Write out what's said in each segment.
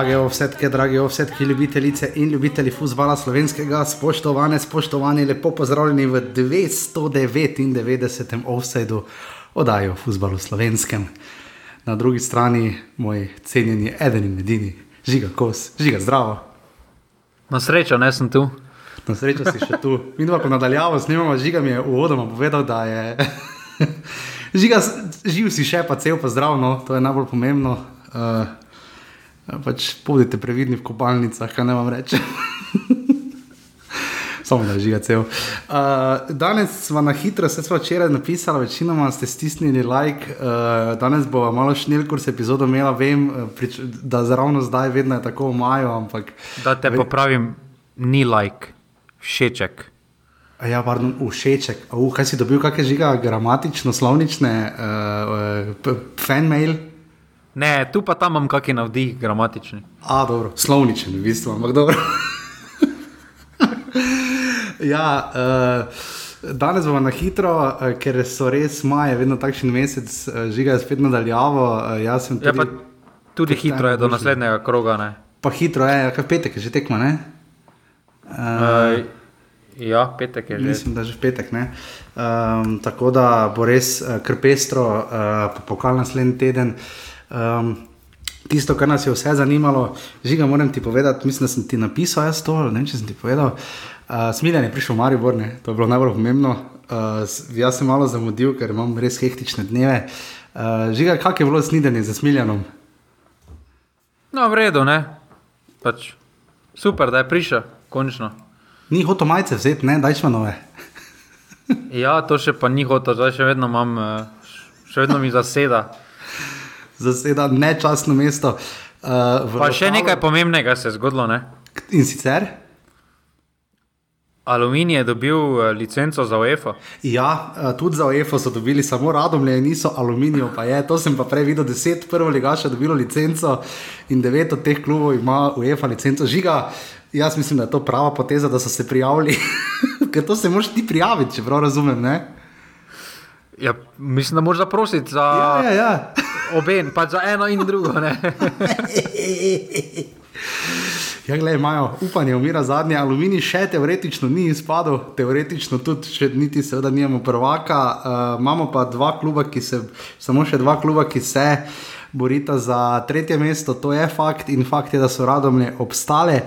Drage ovsetke, drage ovsetke, ljubitelice in ljubitelji futbola slovenskega, spoštovane, spoštovani, lepo pozdravljeni v 299. offsajdu oddaji o futbalu slovenskem. Na drugi strani moj cenjeni, edini in edini, žiga kos, žiga zdravo. Na srečo, ne sem tu. Na srečo si še tu. Mi dva, ko nadaljavo snimamo, žiga mi je uvodoma povedal, da je. žiga, živ si še, pa cel pa zdrav, no, to je najbolj pomembno. Uh, pač Pojdite previdni v kopalnicah, kaj ne vam reče. Samo da žiga cel. Uh, danes smo na hitro, se smo včeraj napisali, večinoma ste stisnili like. Uh, danes bo malo šnil, kur se epizodo imela, vem, prič, da ravno zdaj vedno je tako v maju. Ampak, Da te ve- popravim, ni like, všeček. A Ja, pardon, všeček. Uh, kaj si dobil, kakšne žiga, gramatično, slovnične, uh, uh, fanmail? Ne, tu pa tam imam kakšen navdih, gramatični. A, dobro, slovničen, v bistvu, ampak dobro. ja, uh, danes bomo na hitro, uh, ker so res maje, vedno takšen mesec, uh, žiga je spet nadaljavo. Uh, jaz sem Ja, tudi. pa tudi hitro je do naslednjega kroga. Ne? Pa hitro je, kaj v petek je že tekma, ne? Uh, ja, petek je že. Mislim, da že v petek. ne. Um, tako da bo res uh, kar pestro, uh, pokal naslednji teden. Um, tisto, kar nas je vse zanimalo, žiga, moram ti povedati, mislim, da sem ti napisal jaz to, ne vem, če sem ti povedal. Uh, Smiljan je prišel v Maribor, ne? to je bilo najbolj pomembno. Uh, jaz sem malo zamudil, ker imam res hektične dneve. Uh, žiga, kak je bilo snidenje za Smiljanom? No, v redu, ne. Pač, super, da je prišel, končno. Ni hotel majice vzeti, ne, dajš manove. Ja, to še pa ni hotel, zdaj še vedno imam, eh, še vedno mi zaseda. Zaseda nečasno mesto. Uh, Pa še lokalu. nekaj pomembnega se je zgodilo, ne. In sicer? Aluminij je dobil eh, licenco za UEFA. Ja, eh, tudi za UEFA so dobili samo radomlje, niso aluminijo, pa je. To sem pa prej videl, deset prvo ligaša dobilo licenco in devet od teh klubov ima UEFA licenco. Žiga, jaz mislim, da je to prava poteza, da so se prijavili. Ker to se moraš ti prijaviti, če prav razumem. Ne? Ja, mislim, da moraš zaprositi za Ja, ja, ja. Obe, pač za eno in drugo. Ja, gledaj, imajo upanje, umira zadnji aluminij, še teoretično ni izpadel, teoretično tudi, še niti seveda nimamo prvaka. Uh, imamo pa dva kluba, ki se, samo še dva kluba, ki se borita za tretje mesto, to je fakt in fakt je, da so radomlje obstale.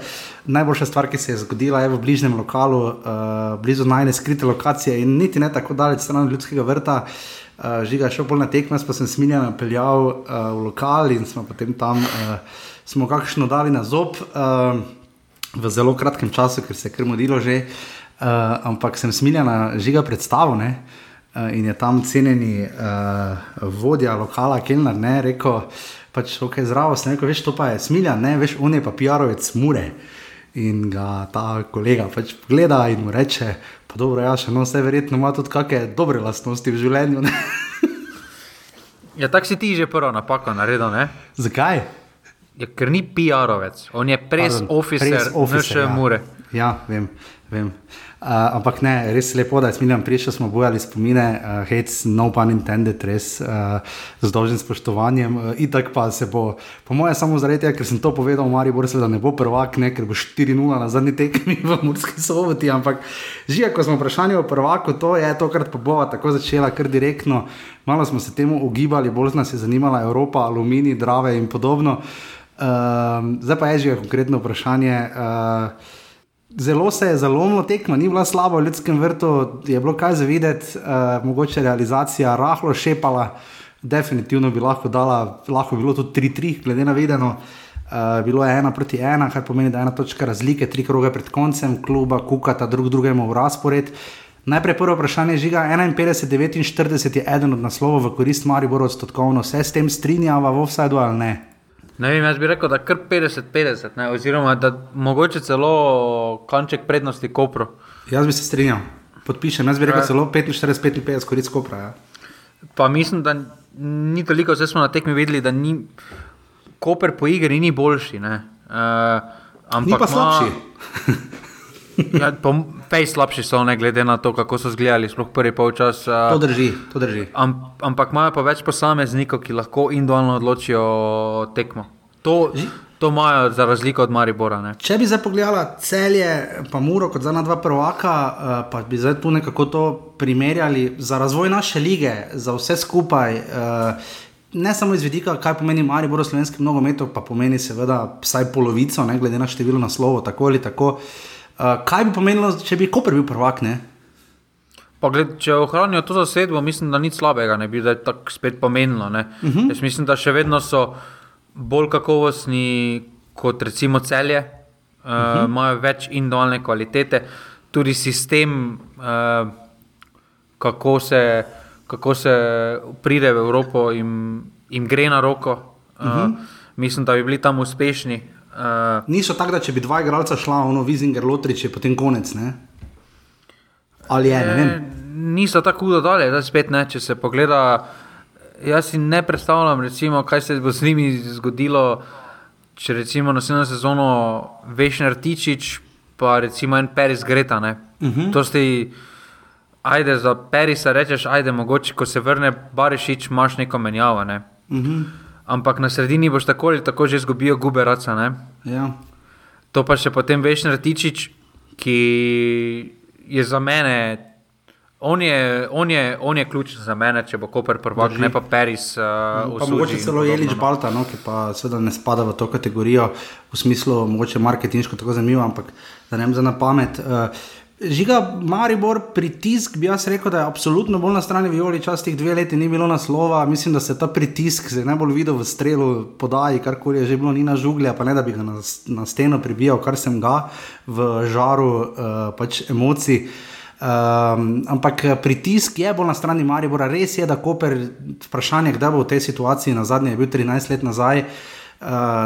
Najboljša stvar, ki se je zgodila, je v bližnjem lokalu, uh, blizu najne skrite lokacije in niti ne tako daleč stran od ljudskega vrta. Uh, žiga je šel bolj na tekmo, pa sem smiljeno peljal uh, v lokal in smo potem tam. Uh, smo kakšno dali na zob uh, v zelo kratkem času, ker se je krmodilo že, uh, ampak sem smiljena žiga predstavo ne? Uh, in je tam cenjeni uh, vodja lokala Kelner ne, rekel, pač ok, zdravo, sem rekel, veš, to pa je smiljan, ne, veš, on je pa PR-ovec mure. In ga ta kolega pač pogleda in mu reče, pa dobro, ja, še no, vse verjetno ima tudi kakšne dobre lastnosti v življenju. Ja, tako si ti že prvo napako naredil, ne? Zakaj? Ja, ker ni PR-ovec, on je press Pardon, officer, press officer, naše ja. mure. Ja, vem. vem. Uh, ampak ne, res je lepo, da je Smiljan prišel, smo bojali spomine, uh, hate, no pun intended, res uh, z dolžnim spoštovanjem. Uh, itak pa se bo, po mojem, samo zaradi tega, ker sem to povedal, Maribor seveda ne bo prvak, ne, ker bo 4-0 na zadnji tekmi v Murski soboti, ampak že, ko smo vprašali o prvaku, to je tokrat pa bova tako začela, kar direktno. Malo smo se temu ugibali, bolj nas je zanimala Evropa, aluminij, drave in podobno. Uh, zdaj pa je že konkretno vprašanje. Uh, Zelo se je zalomilo tekmo, ni bila slaba v ljudskem vrtu, je bilo kaj za videti, uh, mogoče realizacija rahlo šepala, definitivno bi lahko dala, lahko bi bilo tudi 3-3, glede na videno. Uh, bilo je ena proti ena, kar pomeni, da je ena točka razlike, tri kroge pred koncem, kluba kukata drug drugemu v razpored. Najprej prvo vprašanje žiga 51-49 je eden od naslovov v korist Mariboru odstotkovno, se s tem strinjava v offsajdu ali ne? Ne vem, jaz bi rekel, da kar 50-50, ne, oziroma da mogoče celo kanček prednosti Kopru. Jaz bi se strinjal, podpišem, jaz bi rekel Ja. celo 45-55 korist kopra. Ja. Pa mislim, da ni toliko, zdaj smo na tekmi videli, da ni Koper po igri ni boljši. Ne. Uh, ampak Ni pa slabši. Ja, Pej slabši so, ne glede na to, kako so zgledali, sploh prvi polčas. To Uh, drži, to drži. am, ampak imajo pa več posameznikov, ki lahko individualno odločijo tekmo. To, to imajo za razliko od Maribora. Ne. Če bi zdaj pogledala celje, pa Muro kot zadnja dva prvaka, uh, pa bi zdaj tu nekako to primerjali za razvoj naše lige, za vse skupaj. Uh, Ne samo iz vidika, kaj pomeni Maribor v slovenskem nogometu, pa pomeni seveda vsaj polovico, ne glede na število naslovov, tako ali tako. Uh, kaj bi pomenilo, če bi Koper bil prvak? Gled, če ohranijo to zasedbo, mislim, da nič slabega ne bi tako spet pomenilo. Uh Mhm. -huh. Jaz mislim, da še vedno so bolj kakovostni kot recimo celje, uh, uh -huh. imajo več individualne kvalitete, tudi sistem, uh, kako, se, kako se pride v Evropo, jim, jim gre na roko. Uh, uh -huh. Mislim, da bi bili tam uspešni. Uh, Niso tako, da če bi dva igralca šla, ono Vizinger, Lotrič je potem konec. Ne? Ali je, ne vem. E, niso tako hudo dalje, da spet ne, če se pogleda. Jaz si ne predstavljam, recimo, kaj se bo z njimi zgodilo, če recimo naslednjo sezono Vešner Tičič, pa recimo en Peris Greta. Uh Mhm. -huh. To ste, ajde za Perisa rečeš, ajde mogoče, ko se vrne Barišič, imaš neko menjavo. Ne? Uh -huh. Ampak na sredini boš tako ali tako že izgubil Guberaca. Ne? ja. To pa še potem Vešner Tičič, ki je za mene. On je, on, je, on je ključ za mene, če bo Koper prvak, Drži. ne pa Peris. Uh, Pa mogoče celo Jelič Balta, no, ki pa seveda ne spada v to kategorijo, v smislu mogoče marketinško tako zanimivo, ampak da ne vem za na pamet. Uh, Žiga Maribor, pritisk bi jaz rekel, da je absolutno bolj na strani Violi, čas teh dve leti ni bilo naslova. Mislim, da se ta pritisk je najbolj videl v strelu, podaji, karkoli je že bilo, ni na žuglja, pa ne da bi ga na, na steno pribijal, kar sem ga v žaru uh, pač emocij. Um, ampak pritisk je bolj na strani Maribora. Res je, da Koper, vprašanje, kdaj bo v tej situaciji, na zadnje je bil 13 let nazaj,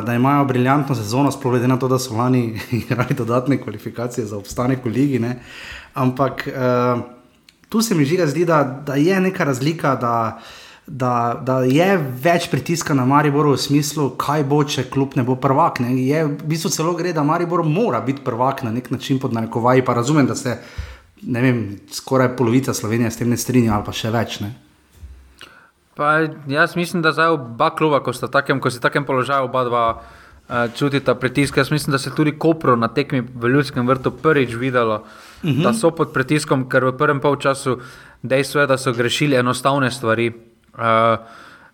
da imajo briljantno sezono, sploh glede na to, da so lani igrali dodatne kvalifikacije za obstanek v ligi. Ne? Ampak uh, tu se mi že zdi, da, da je neka razlika. Da, Da, da je več pritiska na Mariboru v smislu, kaj bo, če klub ne bo prvak. Ne? Je, v bistvu celo gre, da Maribor mora biti prvak na nek način pod narekovaji. Pa razumem, da se ne vem, skoraj polovica Slovenije s tem ne strinja, ali pa še več. Ne? Pa, jaz mislim, da zdaj oba kluba, ko sta takem, ko si v takem položaju, oba dva uh, čutita pritisk. Jaz mislim, da se tudi Kopro na tekmi v Ljudskem vrtu prvič videlo, uh -huh. da so pod pritiskom, ker v prvem polčasu dejstvo je, da so grešili enostavne stvari. Uh,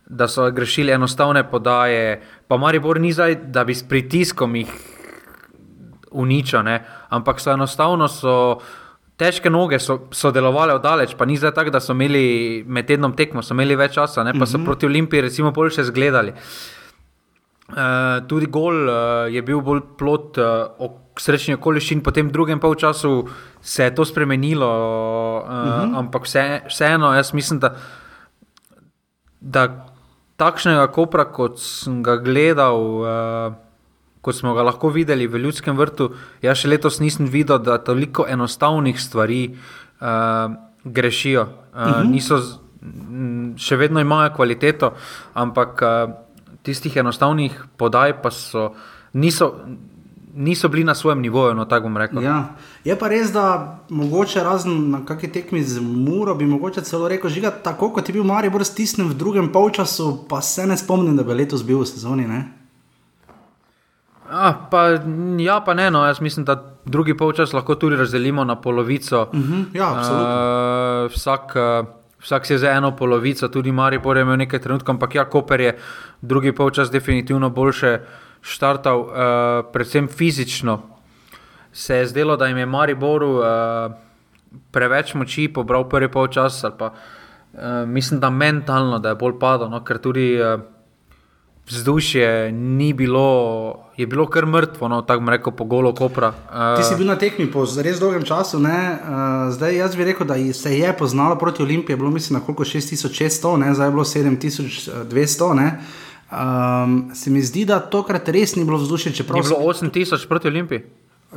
Da so grešili enostavne podaje, pa Maribor ni zdaj, da bi s pritiskom jih uničil, ne? ampak so enostavno so težke noge, so, so delovale oddaleč, pa ni zdaj tako, da so imeli med tednom tekmo, so imeli več časa, ne? pa so proti Olimpiji recimo bolj še zgledali. Uh, tudi gol uh, je bil bolj plot uh, srečnih okoliščin, potem v drugem polčasu se je to spremenilo, uh, uh -huh. ampak vse, vseeno jaz mislim, da da takšnega kopra, kot sem ga gledal, uh, kot smo ga lahko videli v Ljudskem vrtu, jaz še letos nisem videl, da toliko enostavnih stvari uh, grešijo. Uh, uh -huh. niso, z- m, še vedno imajo kvaliteto, ampak uh, tistih enostavnih podaj pa so. Niso, Niso bili na svojem nivoju, no tako bom rekel. Ja. Je pa res, da mogoče razen na kakšni tekmi z Muro, bi mogoče celo rekel, žiga, tako kot je bil Maribor stisnjen v drugem polčasu, pa se ne spomnim, da bi letos bil v sezoni. Ne? Ah, pa, ja, pa ne, no, jaz mislim, da drugi polčas lahko tudi razdelimo na polovico. Uh -huh, ja, absolutno. Uh, vsak, uh, vsak si je za eno polovico, tudi Maribor je imel nekaj trenutkov, ampak ja, Koper je drugi polčas definitivno boljše štartal, uh, predvsem fizično. Se je zdelo, da jim je Mariboru uh, preveč moči pobral prvi polčas, ali pa uh, mislim, da mentalno, da je bolj padal, no, ker tudi. Uh, Vzdušje ni bilo, je bilo kar mrtvo, no, tako rekel, po golo kopra. Uh, Ti si bil na tekmi po res dolgem času, ne? Uh, zdaj jaz bi rekel, da se je poznalo proti Olimpiji, bilo mislim na koliko 6600, ne? zdaj je bilo 7200. Ne? Um, se mi zdi, da tokrat res ni bilo vzdušje, čeprav Ni bilo 8000 proti Olimpiji.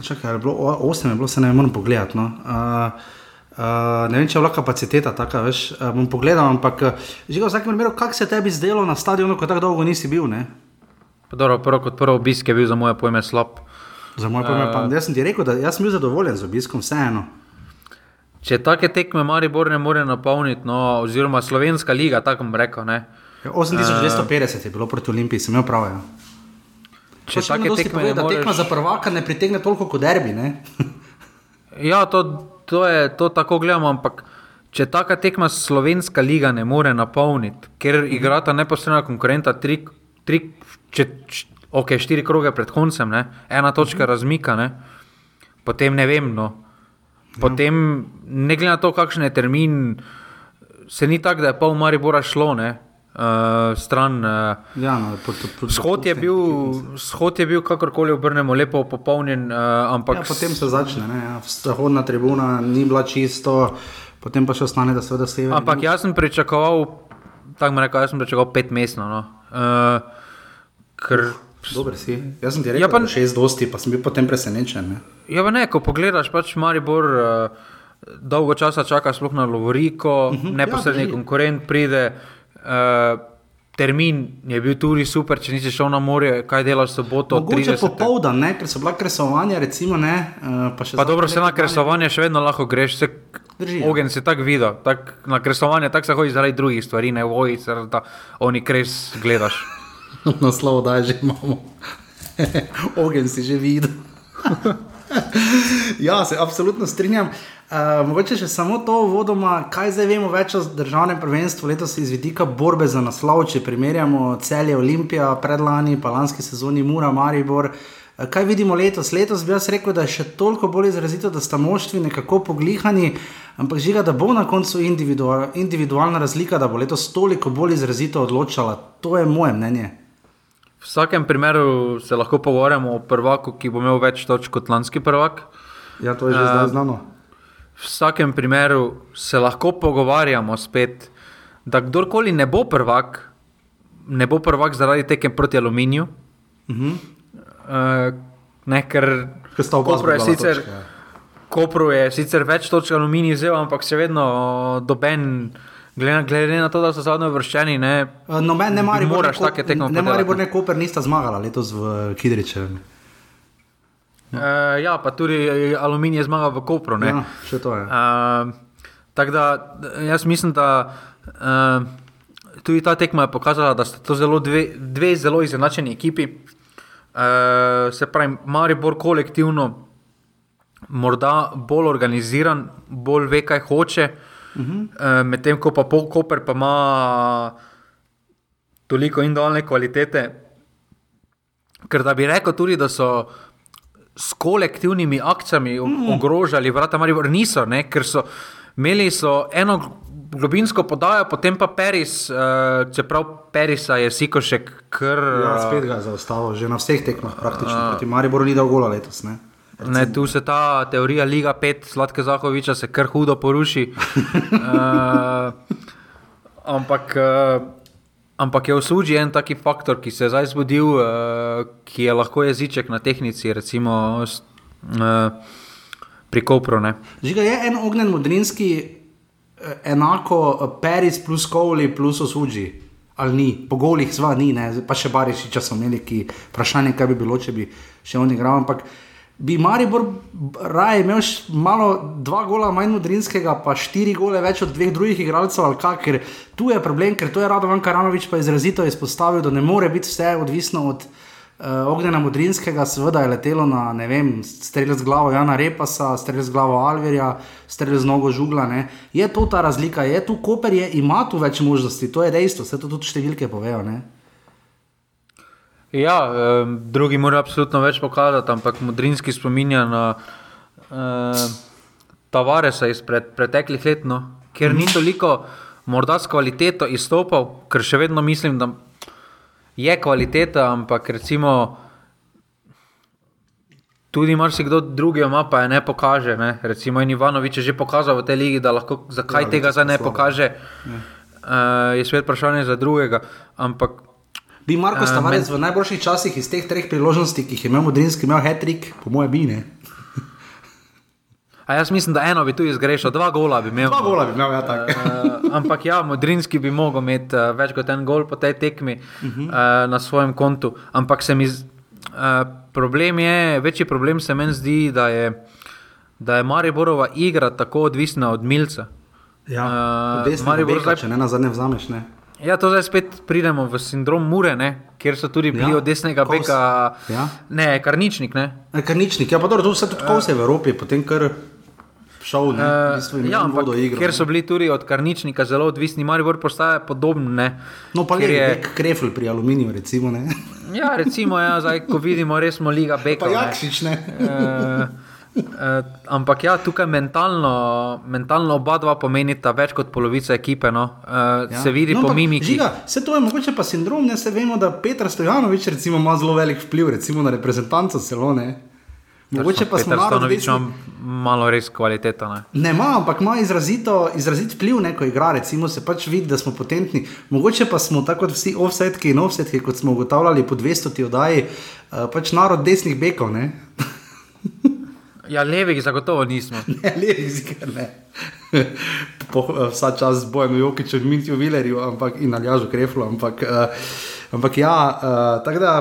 Čakaj, je bilo 8, je bilo se ne vem, moram pogledati. No. Uh, uh, ne vem, če je bila kapaciteta taka, veš, uh, bom pogledal, ampak uh, že v vsakem primeru, kako se tebi zdelo na stadionu, ko tako dolgo nisi bil, Dobro, prvo kot prvo obisk je bil za moje pojme slab. Za moj pomen, pa jaz sem ti rekel, da sem bil zadovoljen z obiskom, vseeno. Če take tekme Maribor ne more napolniti, no, oziroma Slovenska liga, tako bom rekel. Ne. Ja, 8250 je bilo proti Olimpiji, sem imel prav. Ja. če dosti tekme pove, ne da tekma moreš- za prvaka ne pritegne toliko kot derbi. Ne? Ja, to, to je to tako gledamo, ampak če taka tekma slovenska liga ne more napolniti, ker igrata neposredna konkurenta, tri, tri če, č, ok, štiri kroge pred koncem, ne, ena točka razmika, ne, potem ne vem. No. Potem, ne glede na to, kakšen je termin, se ni tako, da je pol Maribora šlo, ne, uh, stran. Uh, Ja, no, po, po, po, Shod je, bil, shod je bil, kakorkoli obrnemo, lepo popolnjen, uh, ampak Ja, potem se začne. Ne? Ja. Zahodna tribuna ni bila čisto, potem pa še ostane, da seveda sever. Ampak jaz sem pričakoval, tako rekel, jaz sem pričakoval pet mesecev. No. Uh, ker, Dober si. Jaz sem ti rekel, Ja, ja, pa- pa... šest dosti, pa sem bil potem presenečen. Ne? ja, pa ne, ko pogledaš, pač Maribor uh, dolgo časa čaka, sploh na Lovoriko, uh -huh, neposredni ja, ja, drži. konkurent pride. Uh, termin je bil tudi super, če nisi šel na morje, kaj delaš soboto. Mogoče 30. popoldan, ne? ker so bila kresovanja, recimo, ne, eh, pa še Pa dobro, zadnje se na kresovanje še vedno lahko greš. Se, Drži, ja. ogen si tako videl, tak, na kresovanje tako se hodi zaradi drugih stvari, ne voji, da oni kres gledaš. Naslov da že imamo. Ogen si že videl. ja, se absolutno strinjam. Uh, mogoče še samo to vodoma, kaj zdaj vemo več o državnem prvenstvu letos iz vidika borbe za naslov, če primerjamo celje Olimpija, predlani, pa lanski sezoni Mura, Maribor. Eh, Kaj vidimo letos? Letos bi jaz rekel, da je še toliko bolj izrazito, da sta moštvi nekako poglihani, ampak žiga, da bo na koncu individual, individualna razlika, da bo letos toliko bolj izrazito odločala. To je moje mnenje. V vsakem primeru se lahko pogovarjamo o prvaku, ki bo imel več točk kot lanski prvak. Ja, to je že zdaj znano. V vsakem primeru se lahko pogovarjamo spet, da kdorkoli ne bo prvak, ne bo prvak zaradi tekem proti aluminiju. Uh -huh. Uh, ne, ker sta oba zbrala sicer, točke, ja. Kopru je sicer več točk aluminij vzel, ampak še vedno doben, glede, glede na to, da so zadnji vrščeni. Ne, Noben ne mari, moraš take tekme ne mari, ne. ne Koper nista zmagala letos v Kidričevem. Uh, ja, pa tudi aluminij je zmagal v Kopru. Ne. Ja, še to je. Uh, tako da jaz mislim, da uh, tudi ta tekma je pokazala, da sta to zelo dve, dve zelo izenačeni ekipi. Uh, se pravi, Maribor kolektivno, morda bolj organiziran, bolj ve, kaj hoče, uh -huh. uh, medtem ko pa Koper pa ima toliko individualne kvalitete. Ker da bi rekel tudi, da so s kolektivnimi akcijami mm. ogrožali vrata Maribor, niso, ne? ker so imeli so eno globinsko podajo, potem pa Peris, uh, čeprav Perisa je Sikošek, kar. Ja, eh, spet ga je zaustavil, že na vseh tekmah praktično. Proti Mariboru ni dal gola letos. Ne? Ne, tu se ta teorija Liga 5, Sladke Zahoviča, se kar hudo poruši. uh, ampak, uh, ampak je v službi en taki faktor, ki se je zdaj zbudil, uh, ki je lahko jeziček na tehnici, recimo uh, pri Kopru. Ne. Žiga je en ognjen modrinski, eh, enako Peris plus Kovli plus Osuđi. Ali ni, po golih zva ni, ne? pa še Barišiča so imeli, ki vprašanje, kaj bi bilo, če bi še on igral. Ampak bi Maribor raje imel malo dva gola manj modrinskega, pa štiri gole več od dveh drugih igralcev, ali kaj, ker tu je problem, ker to je Radovan Karanovič pa izrazito izpostavil, da ne more biti vse odvisno od Uh, Ognjena Modrinskega, seveda je letelo na, ne vem, strelj z glavo Jana Repasa, strelj z glavo Alverja, strelj z nogo Žugla. Ne. Je to ta razlika, je tu Koper, je, ima tu več možnosti, to je dejstvo, vse to tudi številke povejo. Ne. Ja, eh, drugi morajo absolutno več pokazati, ampak Modrinski spominja na eh, Tavaresa izpred preteklih let, no, ker ni toliko morda s kvaliteto izstopal, ker še vedno mislim, da je kvaliteta, ampak recimo tudi marsikdo drugi ima, pa je ne pokaže. Ne. Recimo in Ivanovič je že pokazal v tej ligi, da lahko zakaj Ja, ja, tega zdaj ne slabo. pokaže. Uh, je svet vprašanje za drugega, ampak Bi Marko Eh, Stavarec v najboljših časih iz teh treh priložnosti, ki jih je imel Modrinski, imel hat-trick, po mojem, bi ne. A jaz mislim, da eno bi tu izgrešil, dva gola bi imel. Dva gola bi imel, ja, tako. Uh, ampak ja, Modrinski bi mogel imeti uh, več kot en gol po tej tekmi uh -huh. uh, na svojem kontu. Ampak se mi, z- uh, problem je, večji problem se meni zdi, da je, da je Mariborova igra tako odvisna od Milca. Ja, Eh, uh, Maribor zdaj- če ne na zadnje vzameš. Ne. Ja, to zdaj spet pridemo v sindrom Mure, ne? kjer so tudi bili Ja, od desnega Kos. beka, Ja. ne, karničnik. Ne? E, Karničnik, ja, pa dobro, to vse tudi kose v Evropi, potem kar šel, ne, v bistvu ja, ampak igro. ker so bili tudi od karničnika zelo odvisni, Maribor postaja podoben. Ne? No, pa Ker le, je, je... krefl pri aluminiju, recimo, ne. ja, recimo, ja, zdaj, ko vidimo, res smo liga Pa bekov. ne. jakšič, ne. Eh, eh, ampak ja, tukaj mentalno, mentalno oba dva pomenita več kot polovica ekipe. No. Uh, ja. Se vidi no, po mimiki. Žiga, vse to je mogoče pa sindrom, ne se vemo, da Petr Stojanovič recimo, ima zelo velik vpliv recimo, na reprezentanco celo. Ne? Mogoče pa smo Peter narod Stanovič desni- ima malo res kvaliteto. Ne. Ne ima, ampak ima izrazito, izrazit vpliv, ne, ko igra, recimo se pač vidi, da smo potentni. Mogoče pa smo tako kot vsi offsetki in offsetki, kot smo ugotavljali po 200 oddaji, uh, pač narod desnih bekov. Ja, levih zagotovo nismo. Ne, levi zikar ne. uh, vsa čas z bojem Jokičem, Mintju Vilerju ampak, in Aljažu Kreflu, ampak, uh, ampak ja, uh, tako da,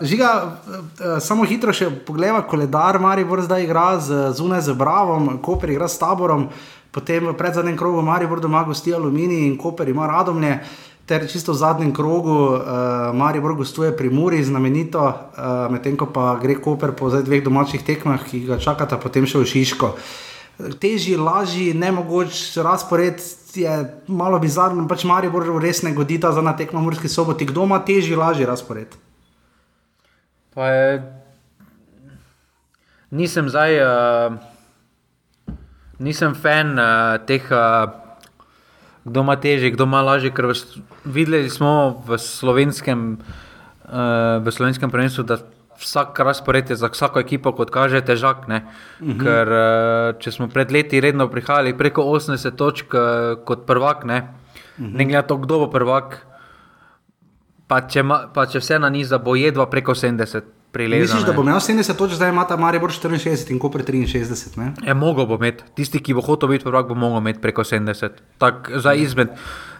uh, žiga, uh, uh, samo hitro še pogleda, koledar Maribor zdaj igra z, zunaj z Bravom, Koper igra s Taborom, potem v predzadnjem krogu Maribor doma gosti Aluminij in Koper ima Radomlje. Ter čisto v zadnjem krogu, uh, Maribor gostuje pri Muri, znamenito, uh, medtem ko pa gre Koper po zdaj dveh domačih tekmah, ki ga čakata, potem še v Šiško. Težji, lažji, ne mogoč razpored je malo bizaren, pač Maribor res ne godi ta zadnja tekma v Murski soboti. Kdo ima težji, lažji razpored? Pa je, nisem zdaj, uh, nisem fan uh, teh, uh, kdo ima težje, kdo ima lažje. Ker v videli smo v slovenskem, uh, v slovenskem prvenstvu, da vsak razpored je za vsako ekipo, kot kaže, težak. Uh -huh. Ker uh, če smo pred leti redno prihajali preko 80 točk uh, kot prvak, ne, uh -huh. ne glede na to, kdo bo prvak. Pa če, ma, pa če vse na niza, bo jedva preko 70 prilezla. Misliš, da ne. bo imel 70 točk, zdaj ima ta Maribor 64 in Koper 63? Ne? Je mogel bo imeti, tisti, ki bo hotel biti prvak, bo mogel imeti preko 70. Tak, za izmed,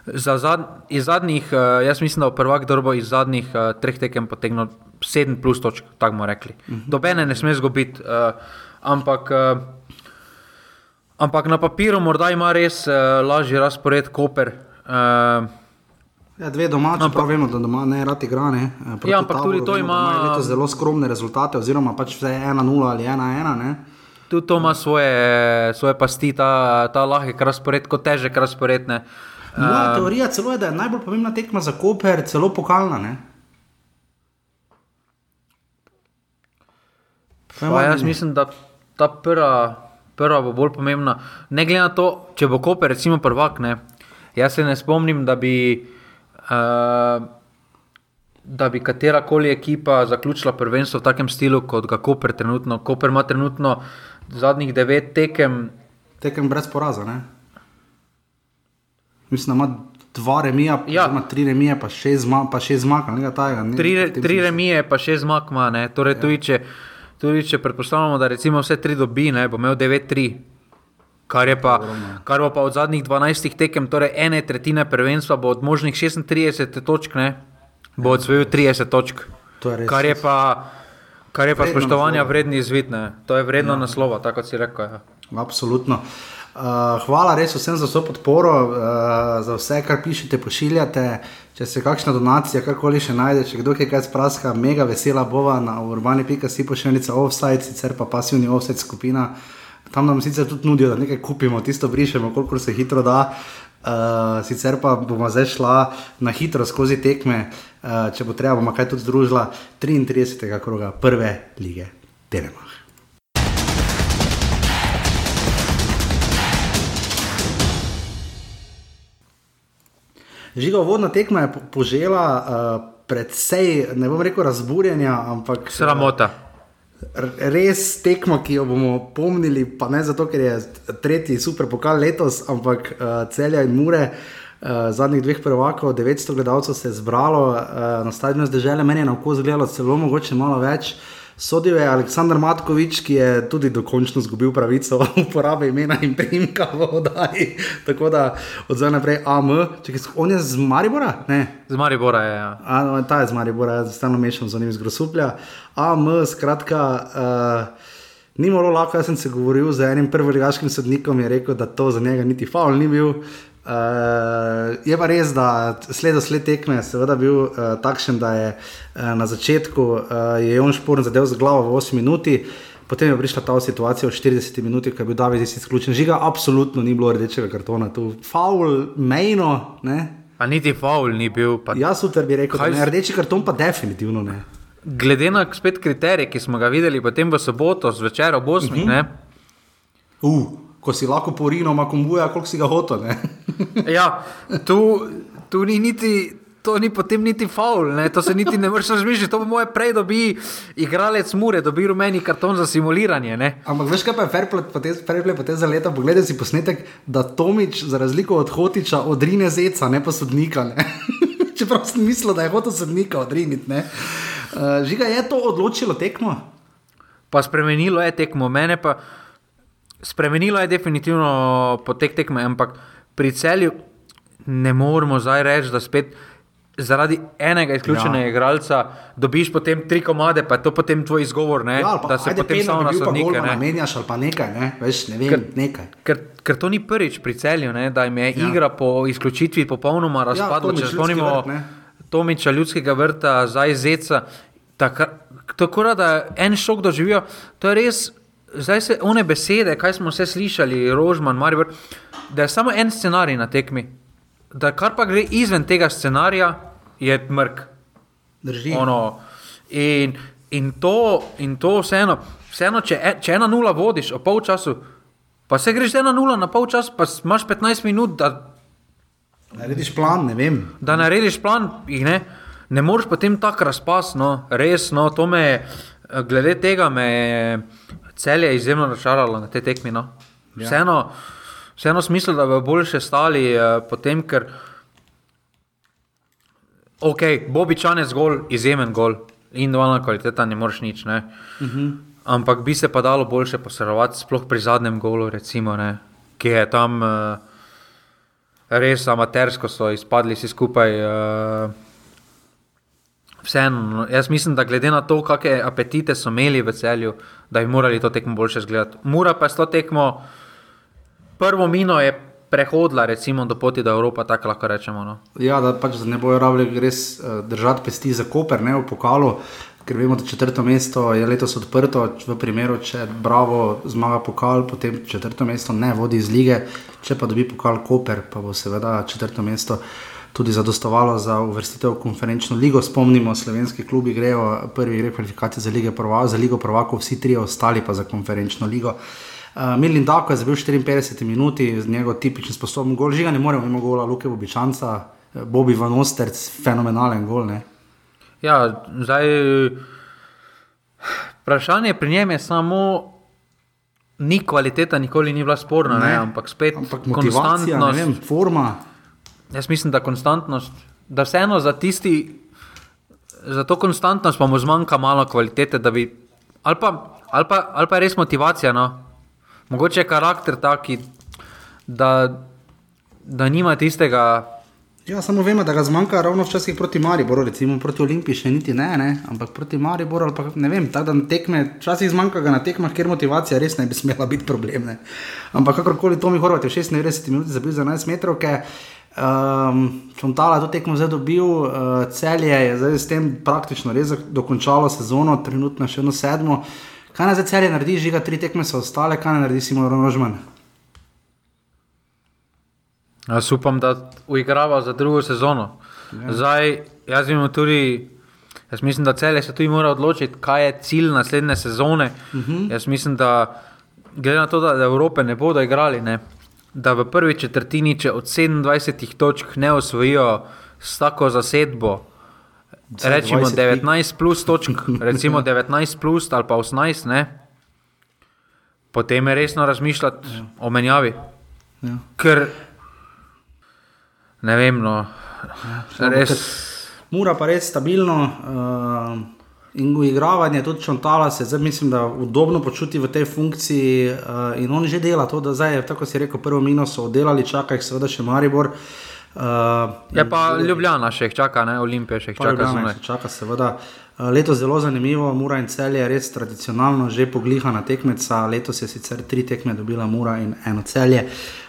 za zad, iz zadnjih, uh, jaz mislim, da bo prvak Dorbo iz zadnjih uh, treh tekem potegnil 7 plus točk, tako bomo rekli. Uh -huh. Dobene ne sme zgubiti, uh, ampak, uh, ampak na papiru morda ima res uh, lažji razpored Koper. Uh, Ja, dve domači, ampak, pa vemo, da doma ne rad igra. Ne, eh, Ja, ampak tudi Taboru to vemo, ima- letos zelo skromne rezultate, oziroma pač vse 1-0 ali 1-1. ne. Tudi to ima svoje, svoje pasti, ta, ta lahek razpored, kot težek razpored. ne. Moja teorija celo je, da je najbolj pomembna tekma za Koper, celo pokalna. Ne? Pa jaz mislim, da ta prva, prva bo bolj pomembna. Ne glede na to, če bo Koper, recimo, prvak. Ne, jaz se ne spomnim, da bi, uh, da bi katera koli ekipa zaključila prvenstvo v takem stilu, kot ga Koper trenutno. Koper ima trenutno zadnjih devet tekem. Tekem brez poraza. Ne? Mislim, da ima dva remija, Ja. ja. tri remije, pa šest zmag, pa šest zmag. ali nekaj takega, ne, Tri, tri remije, pa šest zmag ima. ne. Torej, ja. tudi, če, tudi če predpostavljamo, da recimo vse tri dobi, ne, bo imel 9-3. Kar, pa, kar bo pa od zadnjih 12 tekem, torej ene tretjine prvenstva, bo od možnih 36 točk, ne, bo odsvojil 30 točk. To je res. Kar je pa, kar je pa Vredno spoštovanja naslova. vredni izvid. ne. To je vredno ja. naslova, tako kot si rekel. Ja. Absolutno. Uh, hvala res vsem za vso podporo, uh, za vse, kar pišete, pošiljate. Če se kakšna donacija, karkoli še najde, če kdo kaj spraska, mega vesela bova na urbani.si pošiljnica offside, sicer pa pasivni offside skupina. Tam nam sicer tudi nudijo, da nekaj kupimo, tisto brišemo, koliko se hitro da. Uh, sicer pa bomo zdaj šla na hitro skozi tekme, uh, če bo treba, bomo kaj tudi združila 33. kroga prve lige Telemach. Žiga vodna tekma je po- požela uh, predvsej, ne bom rekel razburjenja, ampak Sramota. Res tekma, ki jo bomo pomnili, pa ne zato, ker je tretji super pokal letos, ampak uh, celja in mure. Uh, zadnjih dveh prvakov, 900 gledalcev se je zbralo uh, na stadionu zdržele, meni je na oko zgledalo celo mogoče malo več. Sodil je Aleksandr Matkovič, ki je tudi dokončno izgubil pravico uporabe imena in primka v oddaji. Tako da od zdaj naprej AM, če on je z Maribora? Ne. Z Maribora je. Ja. A, no, ta je z Maribora, jaz stalno mešam z njim iz Grosuplja. AM, skratka, uh, ni bilo lahko, jaz sem se govoril z enim prvoligaškim sodnikom, je rekel, da to za njega niti faul ni bil. Uh, je pa res, da sled do sled tekme je bil uh, takšen, da je uh, na začetku uh, Jon Šporn zadev z glavo v 8 minuti, potem je prišla ta situacija v 40 minutah, ko je bil David izključen. Žiga, absolutno ni bilo rdečega kartona, tu faul, mejno. Ne? Pa niti faul ni bil. Pa... Jaz super bi rekel, da je rdeči karton, pa definitivno ne. Glede na spet kriterije, ki smo ga videli potem v soboto, zvečer ob 8. Uh -huh. uh ko si lahko porino, ima kombuja, koliko si ga hotel. ja, tu, tu ni niti. To ni potem niti faul, ne? to se niti ne moreš razmišljati. To bo moje prej, da bi igralec mure, da bi rumeni karton za simuliranje. Ne? Ampak veš, kaj pa je fairplay po te za leta? Poglej si posnetek, da Tomič, za razliko od Hotiča, odrine zeca, ne pa sodnika. Ne? Čeprav sem mislil, da je hotel sodnika odriniti. Uh, žiga je to odločilo tekmo? Pa spremenilo je tekmo, mene pa spremenilo je definitivno potek tekme, ampak pri celju ne moremo zdaj reči, da spet. Zaradi enega izključenega ja. igralca dobiš potem tri komade, pa je to potem tvoj izgovor. Ne, ja, pa, da se potem samo na sodnike ne menjaš ali pa nekaj, ne, veš, ne vem, ker, nekaj. Ker, ker to ni prvič pri celju, ne, da jim je ja. igra po izključitvi popolnoma ja, razpadla. Ja, Če spomnimo Tomiča ljudskega vrta, zdaj zeca, tako da en šok doživijo, to je res zdaj se one besede, kaj smo vse slišali, Rožman, Maribor, da je samo en scenarij na tekmi. Da kar pa gre izven tega scenarija, je mrk. Drži. Ono, in, in, to, in to vseeno, vseeno če, e, če ena nula vodiš o polčasu, pa se greš ena nula na polčas, pa imaš 15 minut, da narediš plan, ne vem. Da narediš plan, ne. Ne moreš potem tako razpasno, resno, to me, glede tega me cel je izjemno razočaralo na te tekmi. No. Ja. Vseeno, vseeno smisel, da bi boljše stali, uh, potem, ker ok, Bobičan je zgolj izjemen gol in dvojna kvaliteta, ne moreš nič. Ne. Uh mhm. -huh. Ampak bi se pa dalo boljše posredovati, sploh pri zadnjem golu, recimo, ne, ki je tam uh, res amatersko, so izpadli vsi skupaj. Uh, Vseeno, no, jaz mislim, da glede na to, kakšne apetite so imeli v celju, da bi morali to tekmo boljše zgledati. Mura pa je s to tekmo, prvo mino je prehodila, recimo, do poti do Evrope, tako lahko rečemo. No. Ja, da pač ne bojo rabili res uh, držati pesti za Koper, ne v pokalu, ker vemo, da četrto mesto je letos odprto. V primeru, če Bravo zmaga pokal, potem četrto mesto ne vodi iz lige, če pa dobi pokal Koper, pa bo seveda četrto mesto tudi zadostovalo za uvrstitev v konferenčno ligo. Spomnimo, slovenski klubi grejo prvi gre kvalifikacije za, za ligo prvakov, vsi tri ostali pa za konferenčno ligo. Uh, Milin Dako je zabil 54 minut, z njegov tipičen sposoben gol, žiga ne moremo imeti gola, Luke Bobičanca, eh, Bobby Van Osterc, fenomenalen gol. Ne? Ja, zdaj. Vprašanje pri njem je samo, ni kvaliteta, nikoli ni bila sporna, ne, ne, ampak spet ampak konstantnost. Vem, forma. Jaz mislim, da konstantnost, da vseeno za tisti, za to konstantnost pa mu zmanjka malo kvalitete, da bi, ali pa, ali pa, ali pa je res motivacija, no? mogoče je karakter taki, da, da nima tistega. Ja, samo vemo, da ga zmanjka ravno včasih proti Mariboru, recimo proti Olimpiji, še niti ne, ne? ampak proti Mariboru, ali pa ne vem, tako da na tekme, včasih zmanjka ga na tekmah, ker motivacija res ne bi smela biti problem. Ne? Ampak kakorkoli to mi horvate, v 96 minutah za bil za 11 metrov, ker Um, Fontala je to tekmo zdaj dobil, uh, celje je zdaj s tem praktično res dokončalo sezono, trenutno še eno sedmo. Kaj naj za celje naredi, žiga tri tekme so ostale, kaj naj naredi Simon Rožman? Jaz upam, da uigrava za drugo sezono. Ja. Zdaj, jaz, tudi, jaz mislim, da celje se tudi mora odločiti, kaj je cilj naslednje sezone. Uh mhm. -huh. Jaz mislim, da glede na to, da Evrope ne bodo igrali. Ne, da v prvi četrtini, če od 27 točk ne osvojijo s tako zasedbo, rečemo 19 plus točk, recimo 19 plus ali pa 18, ne, potem je resno razmišljati ja. o menjavi. Ja. Ker ne vem, no, ja, res. Mura pa res stabilno. Uh... In uigravanje, tudi čontala se zdaj, mislim, da udobno počuti v tej funkciji uh, in on že dela to, da zdaj, tako si rekel, prvo minus so oddelali, čaka jih seveda še Maribor. Uh, je pa in, Ljubljana še jih čaka, ne Olimpija še jih čaka. Ljubljana, čaka seveda. Letos zelo zanimivo, Mura in Cel je res tradicionalno že poglihana tekmeca. Letos je sicer tri tekme dobila Mura in eno celje.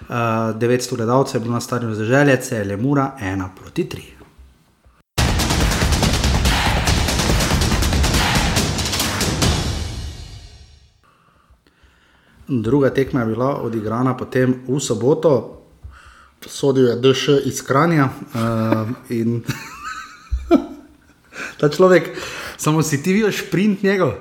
900 gledalcev je bilo na stadionu za želje, cel je Mura, ena proti tri. Druga tekma je bila odigrana potem v soboto, sodil je DŠ iz Kranja. Uh, in ta človek, samo si ti vidiš print njegov.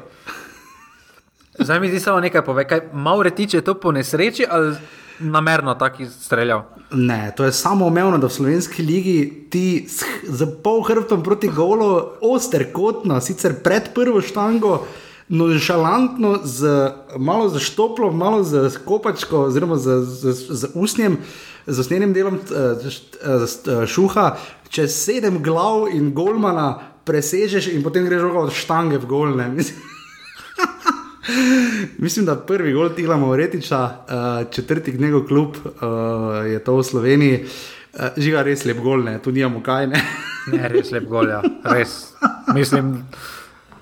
Zdaj mi zdi samo nekaj pove, kaj malo retiče to po nesreči ali namerno tako streljal. Ne, to je samo umevno, da v slovenski ligi ti z pol hrbtom proti golu, oster kotno, sicer pred prvo štango nonšalantno, z, malo za štoplo, malo za kopačko, oziroma z, z, z usnjem, z usnjenim delom uh, šuha, čez sedem glav in golmana presežeš in potem greš od štange v golne. Mislim, da prvi gol Tila Mauretiča, uh, četrti njegov klub uh, je to v Sloveniji. Uh, žiga res lep gol, ne, tu nimamo kaj. Ne? ne, res lep gol, ja, res. Mislim.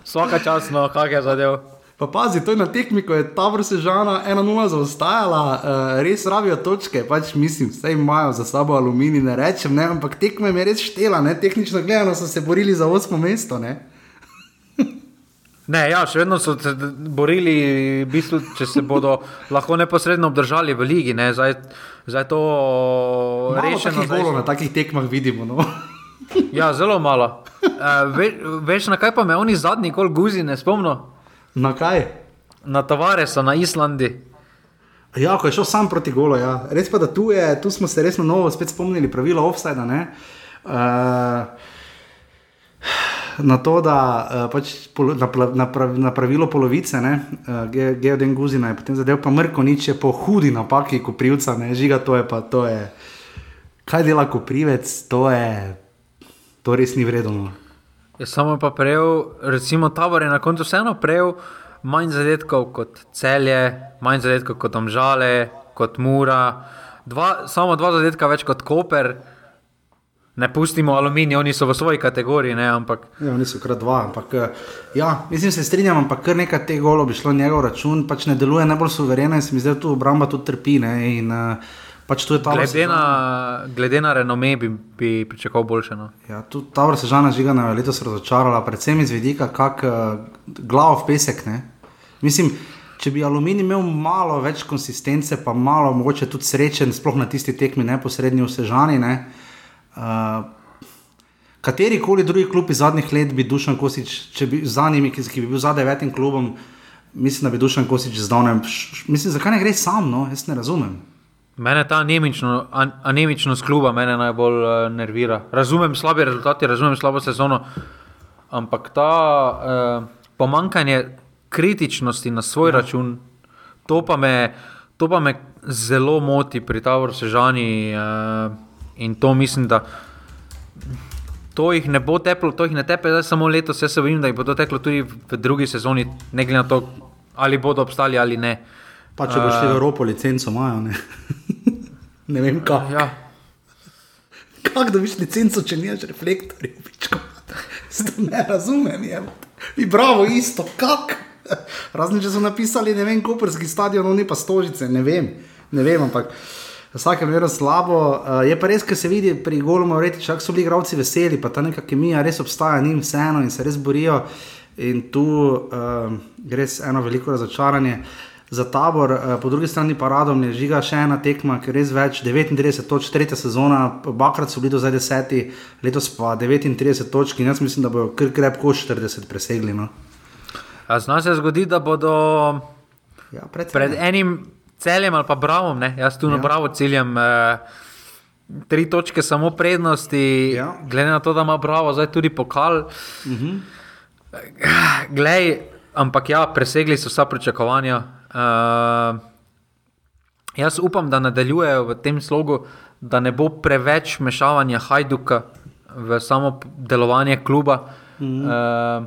Vsaka čas, no, kak je zadev. Pa pazi, to je na tekmi, ko je ta vrsta žana 1-0 zaostajala, uh, res rabijo točke, pač mislim, vse imajo za sabo aluminij, ne rečem, ne, ampak tekme je res štela, ne, tehnično gledano so se borili za 8 mesto. Ne. Ne, ja, še vedno so se borili, v bistvu, če se bodo lahko neposredno obdržali v ligi. Ne, zdaj, zdaj to rešeno. Zdaj, na takih tekmah vidimo. No. Ja, zelo malo. Uh, ve, veš, na kaj pa me oni zadnji kol guzi ne spomnijo? Na kaj? Na Tavaresa, na Islandi. Ja, ko je šel sam proti golo. Ja. Res pa, da tu, je, tu smo se res na novo spet spomnili pravila. Uh, na to, da uh, pač polo, na, na, na pravilo polovice, uh, Geodin Guzina je potem zadev, pa mrko nič je po hudi napaki, ko privca, ne žiga, to je pa to je. Kaj dela koprivec, to je to res ni vredno. Je samo pa prejel, recimo, tabor je na koncu vseeno prejel manj zadetkov kot celje, manj zadetkov kot omžale, kot mura, dva, samo dva zadetka več kot koper. Ne pustimo aluminij, oni so v svoji kategoriji. Ne, ampak... ja, oni so krat dva. Ampak, ja, mislim, se strinjam, ampak kar nekaj teh golov bi šlo na njegov račun, pač ne deluje najbolj suvereno in se mi da tu obramba tudi trpi. Ne, in, uh, Pač glede, na, glede na renome bi, bi pričakoval boljše. No. Ja, ta vrsta žana žigana je letos razočarala, predvsem iz vidika, kako uh, glavo v pesek. Ne? Mislim, če bi aluminij imel malo več konsistence, pa malo mogoče tudi srečen, sploh na tisti tekmi neposrednji v Sežani. Ne? Uh, Kateri koli drugi klub iz zadnjih let bi Dušan Kosič, če bi za njimi, ki, ki bi bil za devetim klubom, mislim, da bi Dušan Kosič zdavnem. Mislim, zakaj ne gre sam, no, jaz ne razumem. Mene ta anemičnost kluba mene najbolj uh, nervira. Razumem slabe rezultate, razumem slabo sezono, ampak ta uh, pomankanje kritičnosti na svoj ja. račun, to pa, me, to pa me zelo moti pri Tavoru Sežani uh, in to mislim, da. To jih ne bo teplo, to jih ne tepe, zdaj samo letos. Jaz se bojim, da jih bo to teklo tudi v drugi sezoni, ne glede na to, ali bodo obstali ali ne. Uh, Pa če boš šel v Evropo, licenco imajo. Ne, ne vem, kako. Ja. Kako dobiš licenco, če nimaš reflektorjev? Ne razumem, je. In bravo, isto, kako. Razen če so napisali, ne vem, koperski stadion, no ne pa stožice, ne vem, ne vem, ampak vsake mero slabo. Uh, je pa res, ker se vidi pri golu, reči, čak so bili igravci veseli, pa ta neka kemija res obstaja, njim vseeno in se res borijo. In tu uh, gre eno veliko razočaranje. Uh, za tabor, eh, po drugi strani pa radom je žiga še ena tekma, ki je res več, 39 točk, tretja sezona, obakrat so bili do zdaj deseti, letos pa 39 točk in jaz mislim, da bodo kar krepko 40 presegli. No. Zna se zgodi, da bodo ja, pred, pred enim celjem ali pa bravom, ne? jaz tu na ja. bravo ciljem. Eh, Tri točke samo prednosti, ja. glede na to, da ima bravo, zdaj tudi pokal. Uh mhm. -huh. Glej, ampak ja, presegli so vsa pričakovanja. Uh, jaz upam, da nadaljujejo v tem slogu, da ne bo preveč mešavanja Hajduka v samo delovanje kluba. Mm uh,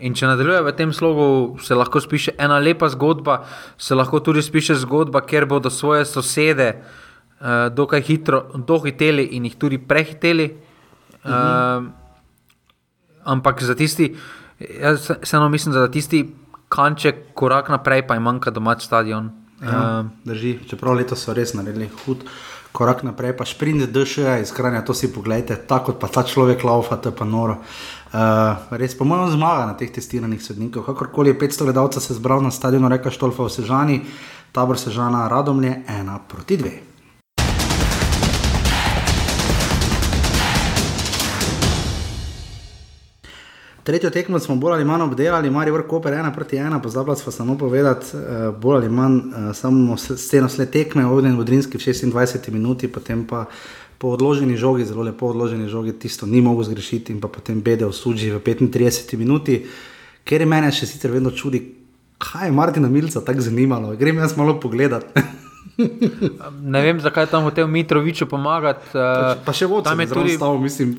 in če nadaljujejo v tem slogu, se lahko spiše ena lepa zgodba, se lahko tudi spiše zgodba, ker bodo svoje sosede uh, dokaj hitro dohiteli in jih tudi prehiteli. Mm -hmm. uh, ampak za tisti Jaz vseeno mislim, da tisti kanček, korak naprej, pa je manjka domač stadion. Ja, drži, čeprav letos so res naredili hud korak naprej, pa šprint DŠ, izkranja, to si pogledajte, tako pa ta človek laufa, to je pa noro. Uh, res, po mojem, zmaga na teh testiranih sodnikov. Kakorkoli je 500 gledalcev se zbral na stadionu, reka Štolfa v Sežani, tabor Sežana, Radomlje, ena proti dve. Tretjo tekmo smo bolj ali manj obdelali, Marijo Vrkoper, ena proti ena, pozabila smo samo povedati, uh, bolj ali manj uh, samo sceno sled tekme, ovden v Drinski v 26 minuti, potem pa po odloženi žogi, zelo lepo odloženi žogi, tisto ni mogel zgrešiti in pa potem bede v suđi v 35 minuti, ker je mene še sicer vedno čudi, kaj je Martina Milca tako zanimalo, grem jaz malo pogledat. ne vem, zakaj tam tem Mitroviču pomagati. Uh, pa še vodite, tam je tudi stav, mislim.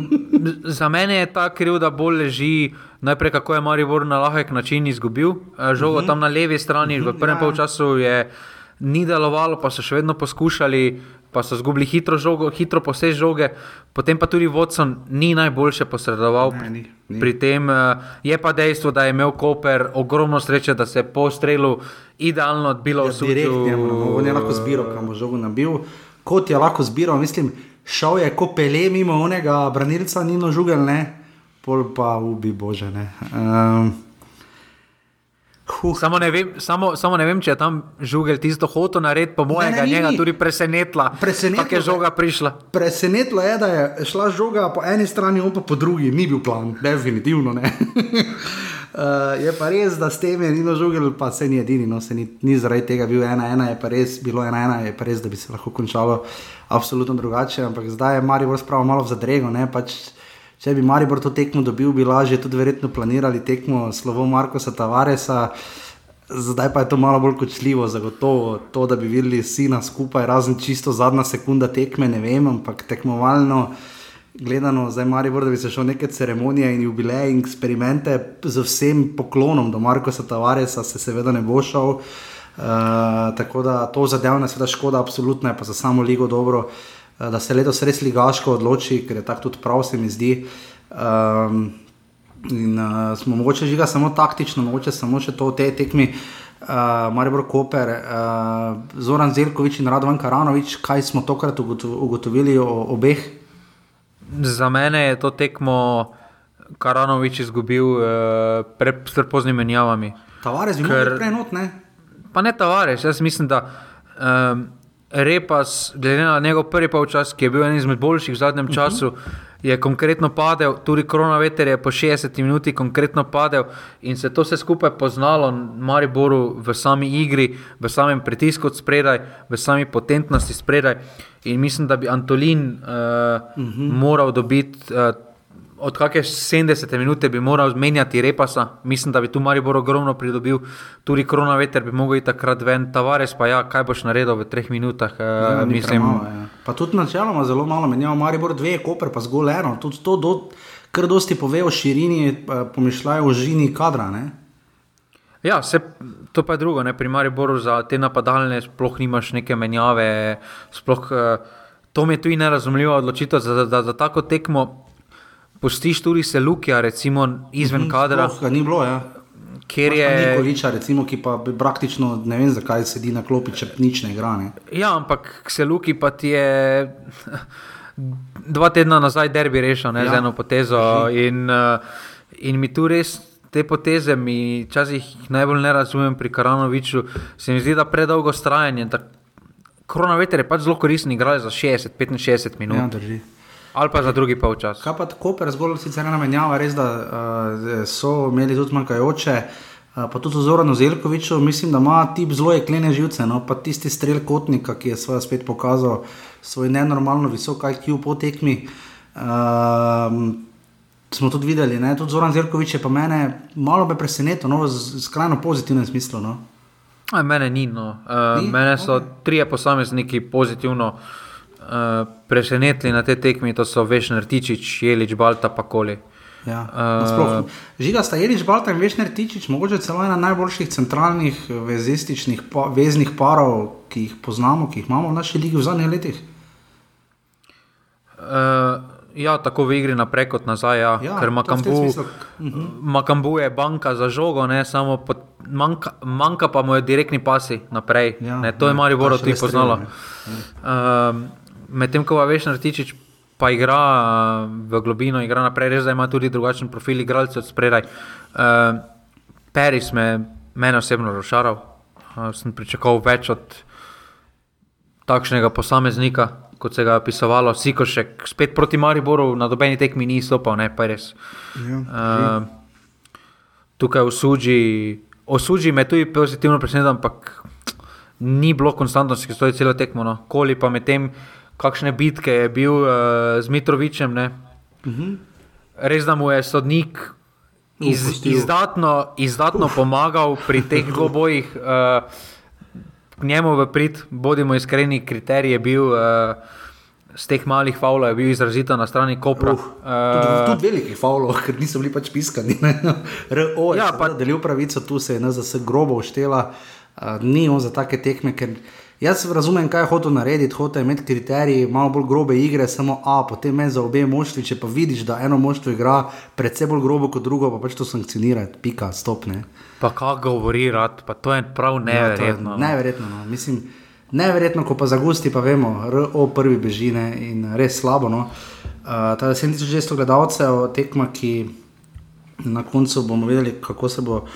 za mene je ta krivda bolj leži, najprej kako je Maribor na lahek način izgubil eh, žogo uh mhm. -huh. tam na levi strani, uh -huh, v prvem ja. času je ni delovalo, pa so še vedno poskušali. Pa so izgubili hitro, žogo, hitro posebej žoge, potem pa tudi Vodson ni najboljše posredoval ne, ni, ni. pri tem. Eh, je pa dejstvo, da je imel Koper ogromno sreče, da se je po strelu idealno odbilo v svet. On je lahko zbiral, kam bo žogo nabil. Kot je lahko zbiral, mislim, šel je kot pele mimo onega branilca, ni nožugel, ne, pol pa ubi bože. Ne. Um, Huh. Samo, ne vem, samo, samo ne vem, če je tam žugel tisto hoto narediti, po mojem, da je njega tudi presenetila. Presenetila je žoga prišla. Presenetila je, da je šla žoga po eni strani, on pa po drugi, ni bil plan, definitivno ne. uh, je pa res, da s tem je Nino žugel, pa se ni edini, no se ni, ni zaradi tega bil ena, ena je pa res, bilo ena, ena je pa res, da bi se lahko končalo absolutno drugače, ampak zdaj je Marijo spravo malo v zadrego, ne pač. Če bi Maribor to tekmo dobil, bi lažje tudi verjetno planirali tekmo slovo Markoša Tavaresa. Zdaj pa je to malo bolj kočljivo, zagotovo to, da bi videli sina skupaj, razen čisto zadnja sekunda tekme, ne vem, ampak tekmovalno gledano, zdaj Maribor, da bi se šel neke ceremonije in jubileje in eksperimente z vsem poklonom do Markoša Tavaresa, se seveda ne bo šel. Uh, tako da to zadevna, seveda škoda, absolutno je pa za samo ligo dobro. Uh, da se letos res ligaško odloči, ker je tako tudi prav, se mi zdi. Um, in uh, smo mogoče žiga samo taktično, mogoče samo še to v tej tekmi. Uh, Maribor Koper, uh, Zoran Zelkovič in Radovan Karanovič, kaj smo tokrat ugotovili o obeh? Za mene je to tekmo Karanovič izgubil uh, pred prepoznimi menjavami. Tavares bi lahko prenot, ne? Pa ne Tavares, jaz mislim, da. Um, Repas, glede na njegov prvi polčas, ki je bil en izmed boljših v zadnjem mhm. času, uh -huh. je konkretno padel, tudi korona veter je po 60 minuti konkretno padel in se to vse skupaj poznalo Mariboru v sami igri, v samem pritisku od spredaj, v sami potentnosti spredaj. In mislim, da bi Antolin uh, uh -huh. moral dobiti. Uh, od kakšne 70 minute bi moral zmenjati repasa, mislim, da bi tu Maribor ogromno pridobil, tudi korona veter bi mogel takrat ven, Tavares pa ja, kaj boš naredil v treh minutah. Eh, ja, mislim, malo, ja. Pa tudi načeloma zelo malo menjava, Maribor dve, Koper pa zgolj eno, tudi to, do, kar dosti pove o širini, pomišljajo o žini kadra. Ne? Ja, se, to pa je drugo, ne? pri Mariboru za te napadalne sploh nimaš neke menjave, sploh, uh, to mi je tudi nerazumljivo odločitev za, za, za, za tako tekmo pustiš tudi se Lukija, recimo izven mm kadra. Sploh, ni bilo, ja. Ker je Nikoliča, recimo, ki pa praktično ne vem, zakaj sedi na klopi, če nič ne igra. Ne. Ja, ampak se Luki pa ti je dva tedna nazaj derbi rešil ja. z eno potezo. In, uh, in mi tu res te poteze, mi včasih najbolj ne razumem pri Karanoviču, se mi zdi, da predolgo strajanje. Korona veter je pač zelo koristen, igrali za 60-65 minut. Ja, drži. Ali pa za drugi polčas. Kaj pa tako, zgolj sicer ena menjava, res da uh, so imeli tudi manjkajoče. Uh, pa tudi Zoran Zelkovič, mislim, da ima tip zelo jeklene živce. No? Pa tisti strel kotnika, ki je svoje spet pokazal svoj nenormalno visok IQ po tekmi. Uh, smo tudi videli, ne? tudi Zoran Zelkovič je pa mene malo me presenetil, no? z skrajno pozitivnem smislu. No? Aj, mene ni. No. Uh, ni? Mene so okay. trije posamezniki pozitivno. Uh, presenetili na te tekmi, to so Vešner Tičič, Jelič, Balta, pa Koli. Ja, uh, Žiga sta Jelič, Balta in Vešner Tičič, mogoče celo ena najboljših centralnih vezističnih pa, veznih parov, ki jih poznamo, ki jih imamo v naši ligi v zadnjih letih. Uh, Ja, tako v igri naprej kot nazaj. Ja. Ja, Ker to v tem Makambu, smislu. Makambu je banka za žogo, ne, samo pod, manjka, manjka pa mu je direktni pasi naprej. Ja, ne, to je ja, Mari Boro pa še tudi poznalo. strelja, Um, Medtem ko veš, Nartičič pa igra uh, v globino, igra naprej, res da ima tudi drugačen profil igralcev od spredaj. Uh, Peris me, mene osebno razočaral. Uh, sem pričakoval več od takšnega posameznika, kot se ga je opisovalo. Sikošek spet proti Mariboru na dobeni tekmi ni stopal, ne pa res. Ja, Uh, tukaj v Suži, o Suži me tudi pozitivno preseneča, ampak ni bilo konstantnosti, ki stoji celo tekmo. No. Koli pa med tem, kakšne bitke je bil uh, z Mitrovičem. Ne. Res da mu je sodnik iz, Upustil. izdatno, izdatno pomagal pri teh dvobojih. Uh, njemu v prid, bodimo iskreni, kriterij je bil. Uh, Z teh malih faulov je bil izrazito na strani Kopra. Uh, tudi, tudi velikih faulov, ker niso bili pač piskani. RO je Ja, pa- delil pravico, tu se je NZS grobo uštela, uh, ni on za take tekme. Ker jaz razumem, kaj je hotel narediti, hotel je imeti kriterije, malo bolj grobe igre, samo A, potem me za obe moštvi, če pa vidiš, da eno moštvo igra predvsem bolj grobo kot drugo, pa pač to sankcionirati, pika, stopne. Pa kako govori rad, pa to je prav neverjetno. no. Neverjetno, no. mislim. Neverjetno, ko pa zagusti, pa vemo, RO prvi bežine in res slabo. No. Uh, ta 7600 gledalcev, tekma, ki na koncu bomo videli, kako se bo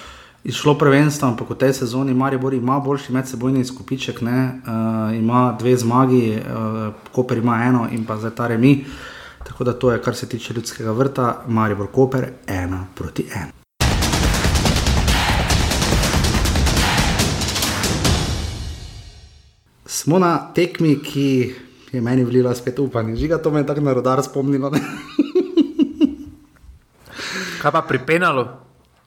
izšlo prvenstvo, ampak v tej sezoni Maribor ima boljši medsebojni skupiček, ne, uh, ima dve zmagi, uh, Koper ima eno in pa zdaj ta remi. Tako da to je, kar se tiče ljudskega vrta, Maribor Koper, ena proti ena. Smo na tekmi, ki je meni vlila spet upanje. Žiga, to me je tako na rodar spomnilo. Kaj pa pri penalu?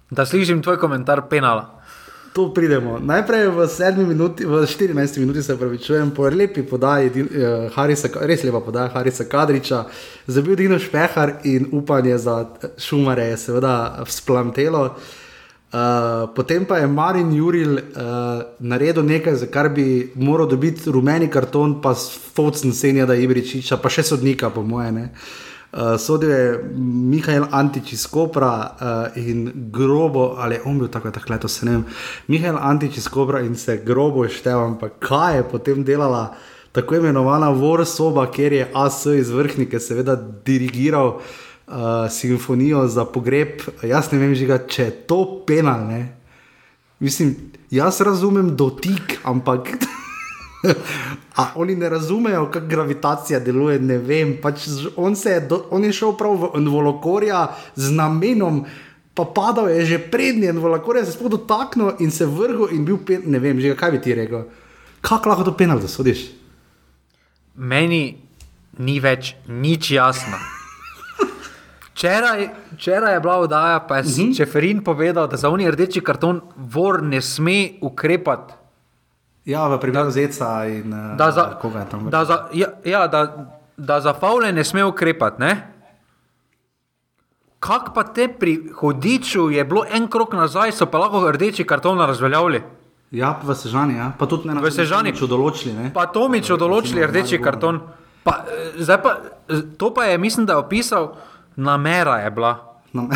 Da slišim tvoj komentar penala. Tu pridemo. Najprej v, sedmi minuti, v 14 minuti se pravičujem, po lepi podaji, eh, Harisa, res lepa podaja Harisa Kadriča, zabil Dino Špehar in upanje za eh, Šumare je seveda vzplamtelo. Uh, potem pa je Marin Juril uh, naredil nekaj, za kar bi moral dobiti rumeni karton, pa Focen Senja, da Ibričiča, pa še sodnika, po mojem. Uh, sodil je Mihajl Antič iz Kopra uh, in grobo, ali on bil tako, tako leto se ne vem. Mihajl Antič iz Kopra in se grobo štev, ampak kaj je potem delala tako imenovana vor soba, kjer je AS iz vrhnike seveda dirigiral uh, simfonijo za pogreb. Jaz ne vem, žiga, če je to penal. Ne? Mislim, jaz razumem dotik, ampak. A oni ne razumejo, kako gravitacija deluje, ne vem. Pač on, se je do, on je šel prav v Envolokorja z namenom, pa padal je že prednji Envolokorja, se je sploh dotaknil in se vrgel in bil pen, ne vem, že kaj bi ti rekel. Kako lahko to penal, da sodiš? Meni ni več nič jasno. Včeraj, včeraj je bila oddaja, pa je uh -huh. Čeferin povedal, da za oni rdeči karton vor ne sme ukrepati. Ja, v primeru Zeca in uh, Da za, koga je tam. da za, ja, ja, da, da za faule ne sme ukrepati. Ne? Kak pa te pri hodiču je bilo en krok nazaj, so pa lahko rdeči karton razveljavili. Ja, v Sežani, ja. pa tudi ne na Sežani. Če določili. Ne? Pa Tomič določili rdeči karton. Pa, eh, zdaj pa, eh, to pa je, mislim, da je opisal, namera je bila. No.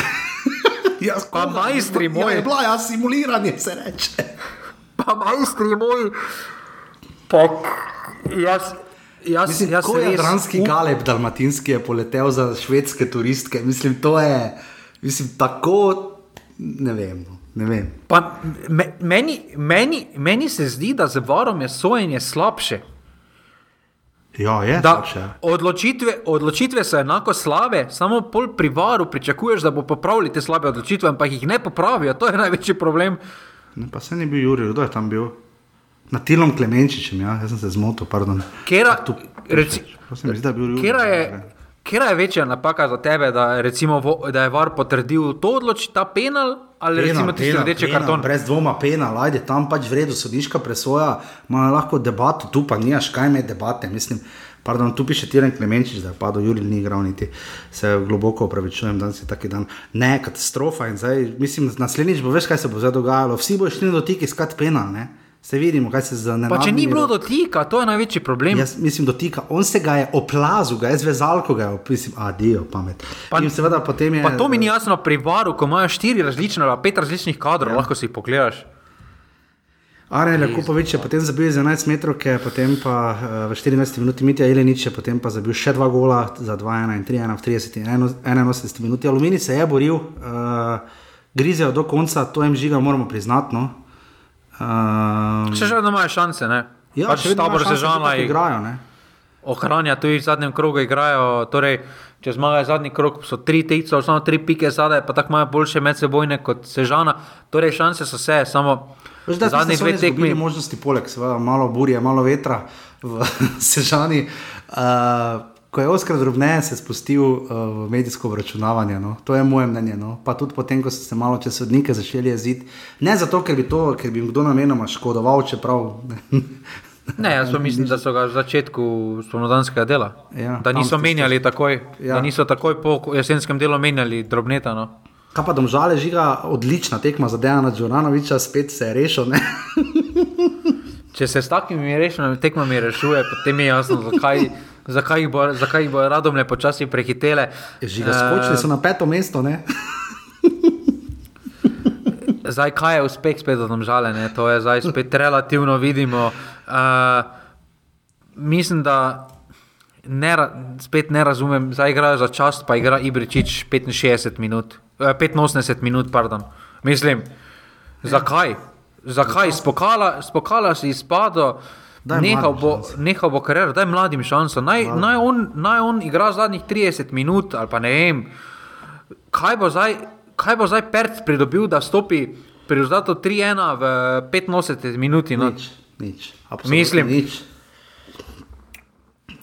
Jaz, Pa majstri ja, moji. je bila, ja, simuliranje se reče. Pa majstri moji. Pa, jaz, jaz, Mislim, jaz ko je res Dranski up- galeb dalmatinski je poletel za švedske turistke, mislim, to je, mislim, tako, ne vem, no, ne vem. Pa me, meni, meni, meni se zdi, da z varom je sojenje slabše. Ja, je Da, slabše. odločitve, odločitve so enako slabe, samo pol pri varu pričakuješ, da bo popravili te slabe odločitve, ampak jih ne popravijo. To je največji problem. Ne, pa se ni bil Jurij, kdo je tam bil? Na Tilom Klemenčičem, ja, jaz sem se zmotil, pardon. Kera, Tu reci, zdi, da je bil Jurij. kera, je, kera je večja napaka za tebe, da, recimo, da je var potrdil to odločitev, ta penal ali penal, recimo tisti rdeči karton? Brez dvoma penal, ajde, tam pač vredno sodiška presoja, ima lahko debato, tu pa nimaš kaj med debate, mislim. Pardon, tu piše Tiren Klemenčič, da je padel Jurij, ni igral niti. Se globoko opravičujem, danes je taki dan. Ne, katastrofa in zdaj, mislim, naslednjič bo veš, kaj se bo zdaj dogajalo. Vsi bodo šli na dotik iskat penal, ne? Se vidimo, kaj se za Pa če ni bilo dotika, to je največji problem. Jaz mislim, dotika. On se ga je oplazil, ga je zvezal, ko ga je opisal, adijo, pamet. Pa- In seveda je. Pa to mi ni jasno pri varu, ko imajo štiri različne pet različnih kadrov, ja. lahko si jih pogledaš. Arne je potem zabil z 11 metrov, potem pa uh, v 24 minuti Mitja Jelenič je potem pa zabil še dva gola za 2-1 in 3-1 v 30 in 81 minuti. Aluminij se je boril, uh, grizel do konca, to jim žiga, moramo priznati. No. Uh, Še vedno imajo šanse, ne? ja, pač še vedno imajo se šanse, žala da in igrajo. Ne. ohranja, tudi v zadnjem krogu igrajo. Torej, če zmagajo zadnji krog, so tri tekce, samo tri pike zadaj, pa tako imajo boljše medsebojne kot Sežana. Torej, šanse so vse, samo Da zadnji dve tekmi. Imeli možnosti, poleg seveda, malo burje, malo vetra v Sežani. Uh, ko je Oskar drobne se spustil uh, v medijsko obračunavanje, no? to je moje mnenje. No? Pa tudi potem, ko so se malo čez sodnike začeli jeziti. Ne zato, ker bi, to, ker bi jim kdo namenoma škodoval, čeprav. Ne, jaz mislim, da so ga v začetku spomladanskega dela. Ja, da niso menjali takoj, Ja. da niso takoj po jesenskem delu menjali drobneta. No. Kaj pa domžale žiga, odlična tekma za Dejana Džuranoviča, spet se je rešil. Če se s takimi rešenimi tekmami rešuje, potem je jasno, zakaj, zakaj jih bo, zakaj jih bo radom le počasi prehitele. Žiga, skočili so na peto mesto. Ne? Zdaj, kaj je uspeh spet za domžale, ne? to je zdaj spet relativno vidimo. Uh, mislim, da ne, spet ne razumem, zdaj igrajo za čast, pa igra Ibričič 65 minut, 85 minut, pardon. Mislim, zakaj? Zakaj? Spokala, spokala si izpadlo. Daj Nehal mladim bo, nehal bo karier, daj mladim šanso. Naj, naj, on, naj on igra zadnjih 30 minut ali pa ne vem. Kaj bo zdaj, kaj bo zdaj Perc pridobil, da stopi pri rezultatu 3-1 v 85 minuti? No? Nič, nič. absolutno Mislim. Nič.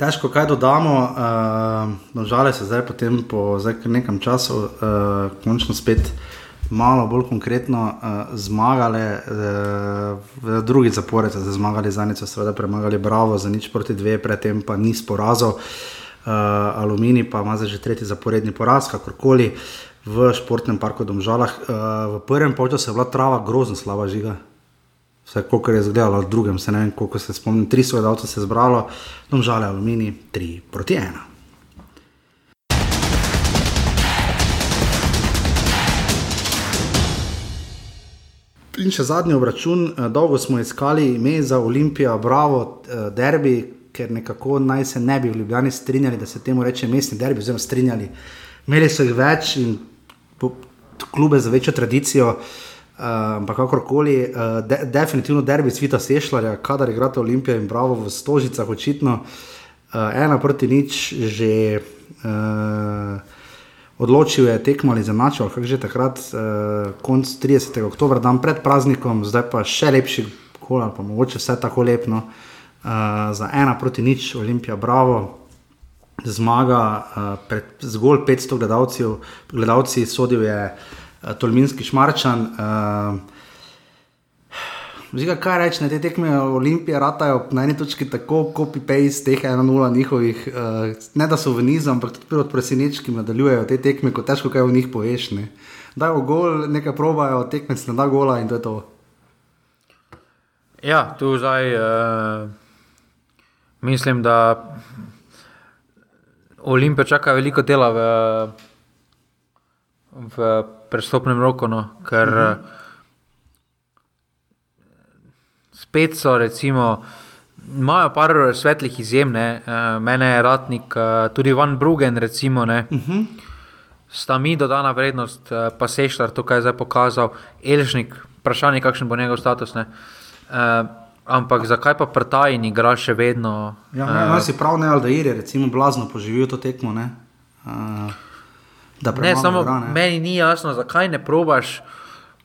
Težko kaj dodamo, uh, no, žale se zdaj, potem po zdaj nekem času, uh, končno spet malo bolj konkretno uh, zmagale, uh, drugi zapored se zmagali, zadnjič so seveda premagali Bravo, za nič proti dve, predtem pa ni sporazov. Uh, Aluminij pa ima zdaj že tretji zaporedni poraz, kakorkoli v športnem parku Domžalah. Uh, v prvem polčasu je bila trava grozno slaba žiga. Vse, koliko je izgledalo, v drugem se ne vem, koliko se spomnim. Tri svoje davce se je zbralo, domžale aluminij, tri proti ena. In še zadnji obračun, Eh, dolgo smo iskali ime za Olimpijo, Bravo, eh, derbi, ker nekako naj se ne bi v Ljubljani strinjali, da se temu reče mestni derbi, oziroma strinjali. Imeli so jih več in klube z večjo tradicijo. Ampak kakorkoli, uh, de, definitivno derbi svita Sešljarja, kadar igrate Olimpijo in Bravo v Stožicah, očitno uh, ena proti nič, že uh, odločil je tekmo ali zanačal, kako že takrat, uh, konc 30. oktober, dan pred praznikom, zdaj pa še lepši kol, pa mogoče vse tako lepno. Uh, za ena proti nič, Olimpija, Bravo, zmaga uh, pred zgolj 500 gledalcev, gledalci sodil je uh, Tolminski Šmarčan. Uh, Žiga, kaj reči, te tekme Olimpije ratajo na eni točki tako copy-paste teh 1-0 njihovih, uh, ne da so v nizu, ampak tudi od presenečki nadaljujejo te tekme, ko težko kaj v njih poveš. Ne. Dajo gol, nekaj probajo, tekmec ne da gola in to je to. Ja, tu zdaj uh, mislim, da Olimpijo čaka veliko dela v, v prestopnem roku, no, ker uh -huh. spet so, recimo, imajo par svetlih izjem, ne, uh, mene je ratnik, uh, tudi Van Brugen, recimo, ne. Uh -huh. Sta mi dodana vrednost, eh, pa Sešljar tukaj je zdaj pokazal, Elžnik, vprašanje, kakšen bo njegov status. Ne? Uh, ampak zakaj pa Prtajn igra še vedno? Ja, ne, no, si prav ne, Aldair je recimo blazno poživel to tekmo. Ne, uh, Ne, premaga samo igra, ne. meni ni jasno, zakaj ne probaš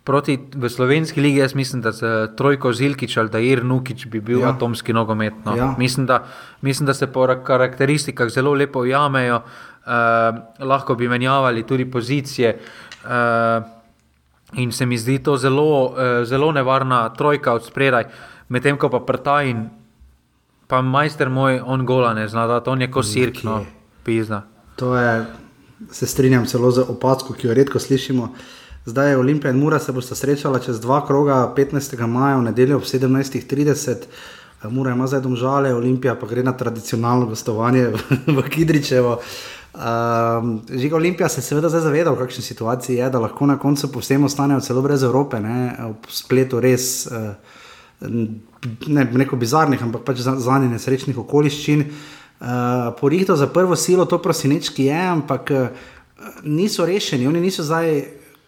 proti v slovenski ligi. Jaz mislim, da z trojko Zilkič ali Dair Nukič bi bil Ja. atomski nogomet. No. Ja. Mislim, da, mislim, da se po ra- karakteristikah zelo lepo ujamejo, uh, lahko bi menjavali tudi pozicije. Uh, In se mi zdi to zelo, uh, zelo nevarna trojka od spredaj, medtem ko pa Prtajn, pa majster moj, on gola ne zna, da on je kot sirk, no, pizna. To je, se strinjam celo z opazko, ki jo redko slišimo. Zdaj je Olimpija in Mura se bosta srečala čez dva kroga, 15. maja v nedeljo ob 17.30. Mura ima zdaj domžale, Olimpija pa gre na tradicionalno gostovanje v Kidričevo. Um, Žiga Olimpija se seveda zdaj zaveda, v kakšni situaciji je, da lahko na koncu povsem ostanejo celo brez Evrope, ne, v spletu res uh, ne, neko bizarnih, ampak pač za, za njih nesrečnih okoliščin. Uh, Porihto za prvo silo to prosinečki je, ampak uh, niso rešeni, oni niso zdaj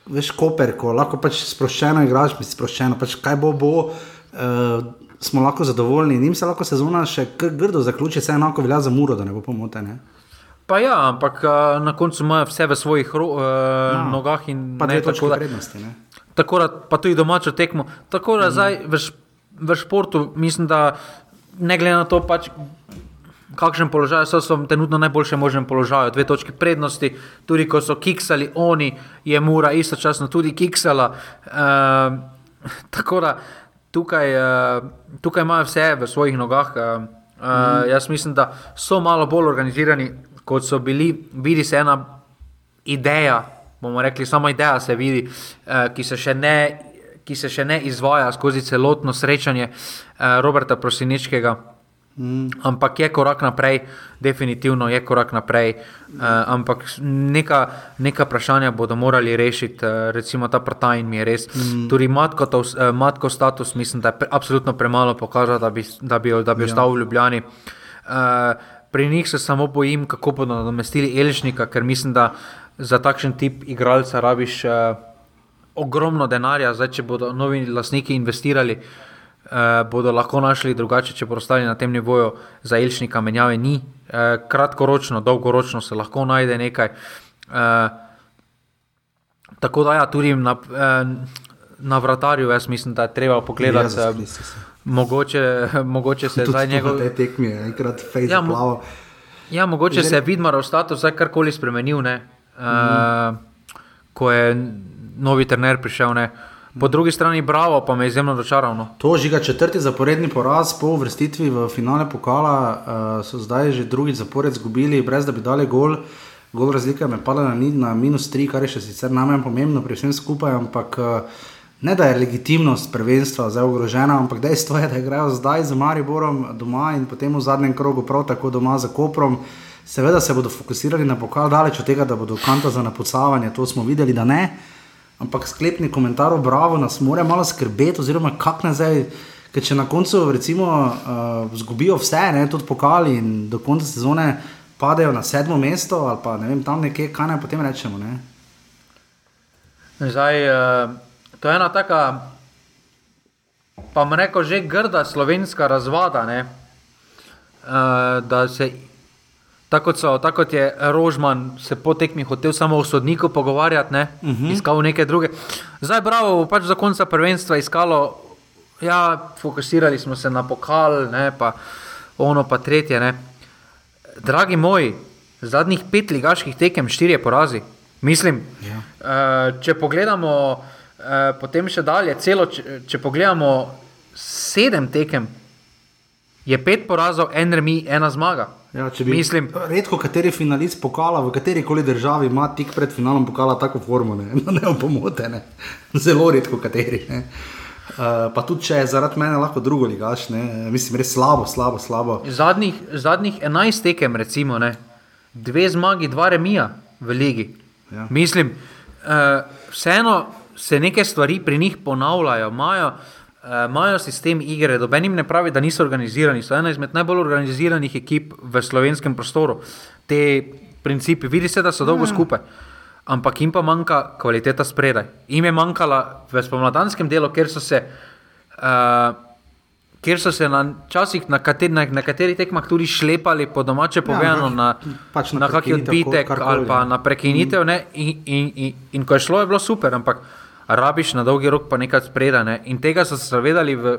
veš koper, ko lahko pač sproščeno igraš, misliš sproščeno, pač kaj bo bo. Uh, Smo lahko zadovoljni, njim se lahko sezona še grdo zaključi, vse enako velja za muro, da ne bo pomote. Ne? Pa ja, ampak uh, na koncu imajo vse v svojih ro, uh, no, nogah in ne tako da prednosti. Ne? Tako da pa tudi domačo tekmo. Tako da mm. zdaj v, v športu mislim, da ne glede na to, pač, kakšen položaj so, so trenutno najboljše možen položaj. Dve točki prednosti, tudi ko so kiksali oni, je mura istočasno tudi kiksala. Uh, tako da tukaj, uh, tukaj imajo vse v svojih nogah. Uh, Uh. Jaz mislim, da so malo bolj organizirani, kot so bili, vidi se ena ideja, bomo rekli, samo ideja se vidi, eh, ki, se ne, ki se še ne izvaja skozi celotno srečanje eh, Roberta Prosinečkega. Mm. Ampak je korak naprej, definitivno je korak naprej. Uh, ampak neka, neka vprašanja bodo morali rešiti, uh, recimo ta Pratajn mi je res. Mm. Tudi matko, to, uh, matko status, mislim, da je pre, absolutno premalo pokazal, da bi, da bi, da bi ja. ostal v Ljubljani. Uh, pri njih se samo bojim, kako bodo nadomestili Elžnika, ker mislim, da za takšen tip igralca rabiš uh, ogromno denarja. Zdaj, če bodo novi lastniki investirali, uh, bodo lahko našli drugače, če bodo ostali na tem nivoju. Za Elžnika menjave ni, uh, kratkoročno, dolgoročno se lahko najde nekaj. Uh, tako da, ja, tudi na, uh, na vratarju, jaz mislim, da je treba pogledati. Ja, Mogoče, mogoče se zdaj njegov... te tekme, enkrat Facebook ja, mo ja, mogoče Žel... se je Vidmarov status zdaj karkoli spremenil, mm. uh, ko je novi trener prišel. Ne? Po drugi strani, bravo, pa me je izjemno dočaral. No. To že ga četrti zaporedni poraz po vrstitvi v finale pokala, uh, so zdaj že drugi zapored izgubili, brez da bi dali gol. Gol razlika je padla na, na minus tri, kar je še sicer najmanj pomembno pri vsem skupaj, ampak uh, ne da je legitimnost prvenstva zdaj ogrožena, ampak dejstvo je, da igrajo zdaj z Mariborom doma in potem v zadnjem krogu prav tako doma za Koprom. Seveda se bodo fokusirali na pokal, daleč od tega, da bodo kanta za napucavanje, to smo videli, da ne. Ampak sklepni komentar, bravo, nas mora malo skrbeti, oziroma kako nazaj. Ker če na koncu recimo uh, zgubijo vse, ne, tudi pokali in do konca sezone padejo na sedmo mesto ali pa ne vem tam nekje, kaj naj potem rečemo. Ne? Zdaj, uh, To je ena taka, pa mu reko, že grda slovenska razvada. Uh, da se, tako, so, tako kot je Rožman se po tekmi hotel samo o sodniku pogovarjati, ne? uh mhm. -huh. iskal neke druge. Zdaj, bravo, pač za konca prvenstva iskalo, ja, fokusirali smo se na pokal, ne? pa ono, pa tretje. Ne? Dragi moji, zadnjih pet ligaških tekem, štiri porazi. Mislim, ja. uh, če pogledamo. Eh, potem še dalje, celo, če, če pogledamo sedem tekem, je pet porazov, en remi, ena zmaga. Ja, bi, Mislim, redko kateri finalist pokala v kateri koli državi ima tik pred finalom pokala tako formo, ne, ne pomote, ne. zelo redko kateri. Ne. Uh, pa tudi če je zaradi mene lahko drugo ligaš, ne. mislim, res slabo, slabo. slabo. Zadnjih, zadnjih enajst tekem, recimo, ne. dve zmagi, dva remija v ligi. Ja. Mislim, uh, vseeno se neke stvari pri njih ponavljajo, imajo, uh, imajo sistem igre, doben jim ne pravi, da niso organizirani. So ena izmed najbolj organiziranih ekip v slovenskem prostoru. Te principi, vidi se, da so dolgo mm. skupaj. Ampak jim pa manjka kvaliteta spredaj. Im je manjkala v spomladanskem delu, ker so se, uh, ker so se na časih na, kateri, na, na katerih tekmah tudi šlepali, po domače ja, povedano, ja, na, pač na, na kakšen odbitek ali pa na prekinitev. Mm. In, in, in, in ko je šlo, je bilo super. Ampak rabiš na dolgi rok pa nekaj spredane. In tega so se zavedali v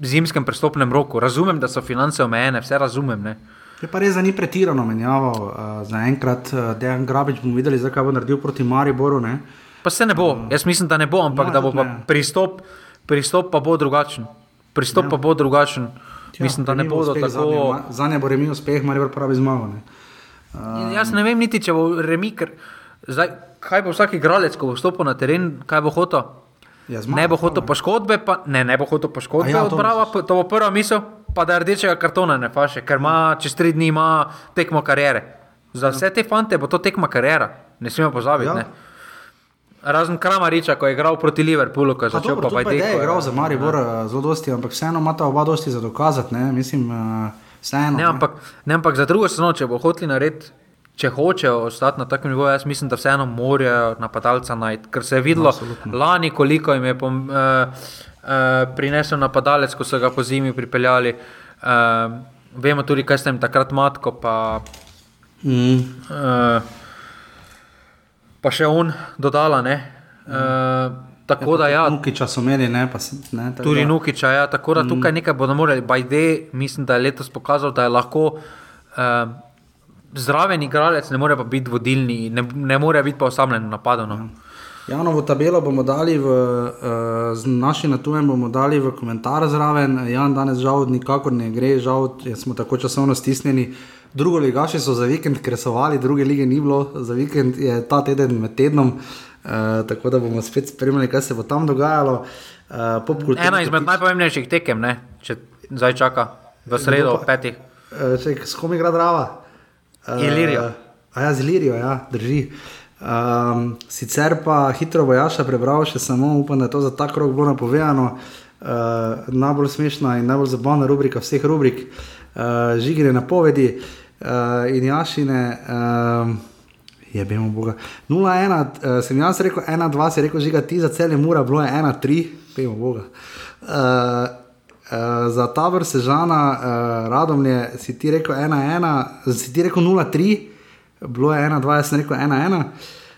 zimskem prestopnem roku. Razumem, da so finance omejene, vse razumem. Ne? Je pa res, da ni pretirano menjavo. Uh, za enkrat, uh, da je Grabič bomo videli, zakaj bo naredil proti Mariboru. Ne? Pa se ne bo, uh, jaz mislim, da ne bo, ampak da bo pa pristop, pristop pa bo drugačen. Pristop ja. pa bo drugačen. Ja, mislim, da ne bo tako. Za ne bo remi uspeh, Maribor pravi zmago. Uh, jaz ne vem niti, če bo remi. Ker... Zdaj, kaj bo vsak igralec, ko bo stopil na teren, kaj bo hotel? Ja, zmaga, Ne bo hotel poškodbe, pa, ne, ne bo hotel poškodbe A ja, ja, to to bo prva misel, pa da rdečega kartona ne faše, ker ima čez tri dni ima tekmo karijere. Za vse te fante bo to tekma karijera, ne smemo pozabiti. Ja. Ja. Razen Kramariča, ko je igral proti Liverpoolu, ko je začel dobro, pa tudi pa je igral za Maribor ja. zelo dosti, ampak vseeno ima ta oba dosti za dokazati, ne, mislim, uh, vseeno. Ne, ampak, ne, ampak za drugo sezono, če bo hoteli narediti, če hočejo ostati na takem nivoju, jaz mislim, da vseeno morajo napadalca najti. Ker se je videlo Absolutno. lani, koliko jim je pom, uh, uh, prinesel napadalec, ko so ga po zimi pripeljali. Uh, vemo tudi, kaj ste jim takrat matko, pa, Mm. uh, pa še on dodala. Ne? Uh, tako da ja, Nukiča so imeli, ne, pa se, ne, Tudi da- Nukiča, ja, tako da tukaj nekaj bodo morali. Bajde, mislim, da je letos pokazal, da je lahko uh, zraven igralec, ne more pa biti vodilni, ne, ne more biti pa osamljen v napadu. No. Javno tabelo bomo dali v uh, z našim natujem, bomo dali v komentar zraven. Jan danes žal nikakor ne gre, žal smo tako časovno stisnjeni. Drugo ligaši so za vikend kresovali, druge lige ni bilo, za vikend je ta teden med tednom, uh, tako da bomo spet spremljali, kaj se bo tam dogajalo. Popkulturni Ena izmed kotič- najpomembnejših tekem, ne? če zdaj čaka v sredo ob petih. Ček, s kom igra Drava? Uh, Ilirijo. A ja, z Ilirijo, ja, drži. Um, sicer pa hitro bojaša prebral, še samo upam, da je to za ta krok bilo napovedano. Uh, najbolj smešna in najbolj zabavna rubrika vseh rubrik, uh, žigine napovedi uh, in jašine. Um, Je bilo Boga. 0-1, uh, sem jaz rekel 1-2, si rekel, žiga ti za cele mura, bilo je 1-3, pejmo Boga. Uh, Uh, za tabor Sežana, uh, Radomlje, si ti rekel 1-1, si ti rekel 0-3, bilo je 1-2, jaz sem rekel 1-1,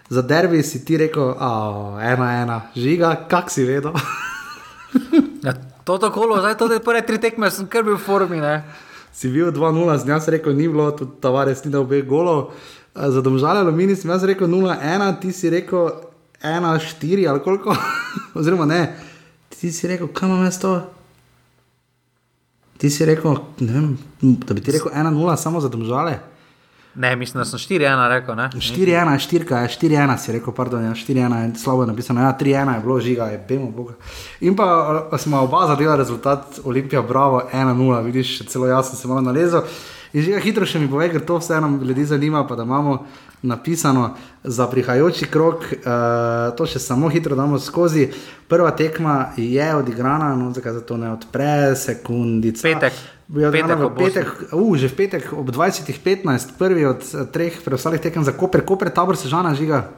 za derbi si ti rekel 1-1, žiga, kak si vedel. Ja, to tako, zdaj to je prve tri tekme, sem kar bil v formi. Ne? si bil 2-0, sem jaz rekel, ni bilo, tudi Tavares ni dal obeh golov. Uh, za domžale Alumini sem jaz rekel 0-1, ti si rekel 1-4 ali koliko, oziroma ne, ti si rekel, kam imam jaz to? Ti si rekel, vem, da bi ti rekel 1-0 samo za domžale. ne, mislim, da sem 4-1 rekel. Ne? 4-1, 4 je 4-1, si rekel, pardon, ja, 4-1 je slabo je napisano, ja, 3-1 je bilo žiga, je bemo boga. In pa smo oba zadela rezultat Olimpija, bravo, 1-0, vidiš, celo jaz sem se malo nalezel. In žiga hitro še mi pove, ker to vseeno ljudi zanima, pa da imamo napisano za prihajajoči krok, uh, to še samo hitro damo skozi. Prva tekma je odigrana, no zakaj se to ne odpre, sekundica. Petek. Petek petek, ob petek, uh, že v petek ob 20.15, prvi od eh, treh preostalih tekem za Koper, Koper, tabor sežana žiga.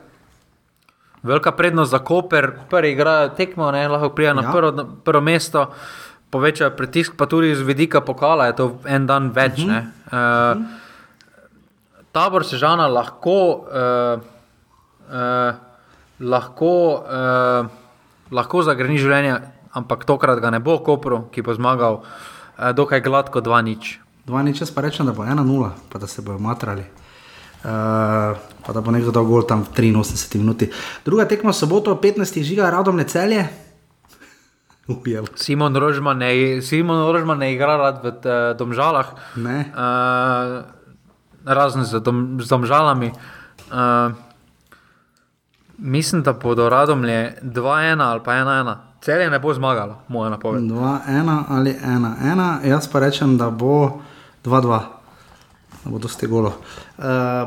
Velika prednost za Koper, prvi igra tekmo, ne, lahko prija na Ja. ja. prvo, na prvo mesto, poveča pritisk, pa tudi z vidika pokala je to en dan več. Uh -huh. uh, tabor Sežana lahko, uh, uh, lahko, uh, lahko zagreni življenje, ampak tokrat ga ne bo Kopru, ki bo zmagal uh, dokaj gladko 2-0. Dva nič, jaz pa rečem, da bo 1-0, pa da se bojo matrali. Uh, pa da bo nekdo dal gol tam v 83 minuti. Druga tekma soboto, 15. žiga, radom ne celje. Ujel. Simon Rožman ne, Simon Rožman ne igra rad v uh, Domžalah. Ne. Uh, razen z, dom, z domžalami. Uh, mislim, da bodo radomlje 2-1 ali pa 1-1. Celje ne bo zmagalo, moja napoved. 2-1 ali 1-1, jaz pa rečem, da bo 2-2. Da bo dosti golo. Uh,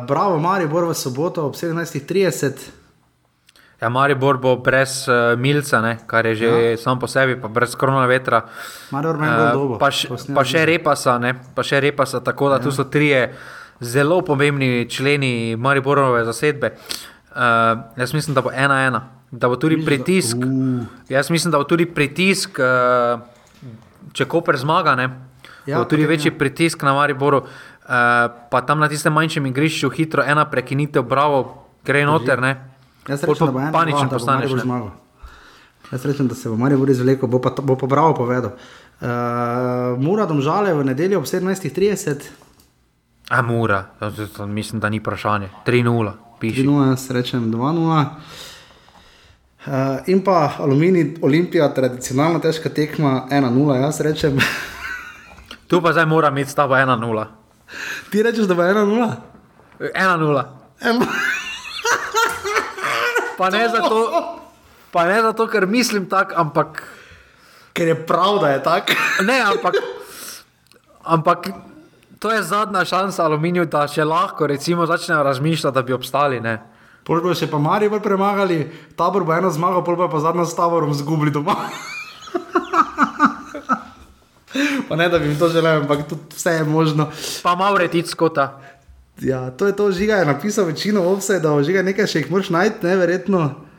bravo, Maribor v soboto ob 17.30. Ja, Maribor bo brez uh, Milca, ne, kar je že ja. sam po sebi, pa brez korona vetra. Maribor ima Eh, dobo. pa, snema pa še repasa, ne, pa še repasa, tako da ja. tu so trije zelo pomembni členi Mariborove zasedbe. Uh, jaz mislim, da bo ena ena, da bo tudi pritisk. Uh. Jaz mislim, da bo tudi pritisk, uh, če Koper zmaga, ne, Ja, bo tudi večji ja. pritisk na Mariboru. Uh, pa tam na tistem manjšem igrišču hitro ena prekinitev, bravo, gre noter. Ne. Jaz rečem, da bo ena, paničen dva, da bo postaneš, ne. zmagal. Jaz rečem, da se bo Maribor izvlekel, bo pa, bo pa bravo povedal. Uh, Mura domžale v nedeljo ob 17.30. A to, to, mislim, da ni vprašanje. 3-0, piši. 3-0, jaz rečem 2-0. Uh, in pa Aluminij, Olimpija, tradicionalno težka tekma 1-0, jaz rečem. Tu pa zdaj mora imeti stava 1-0. Ti rečeš, da bo 1-0? 1-0. Em- Pa ne zato, pa ne zato ker mislim tako, ampak. Ker je prav, da je tako. Ne, ampak, ampak to je zadnja šansa aluminiju, da še lahko recimo, začnejo razmišljati, da bi obstali. Ne. Pol bo še pa Mari bolj premagali, tabor bo eno zmago, pol bo pa zadnjo s taborom zgubili doma. pa ne, da bi jim to želel, ampak tudi vse je možno. Pa malo retic skota. Ja, to je to, žiga je napisal večino offsajdov, žiga nekaj še jih moraš najti, ne, verjetno.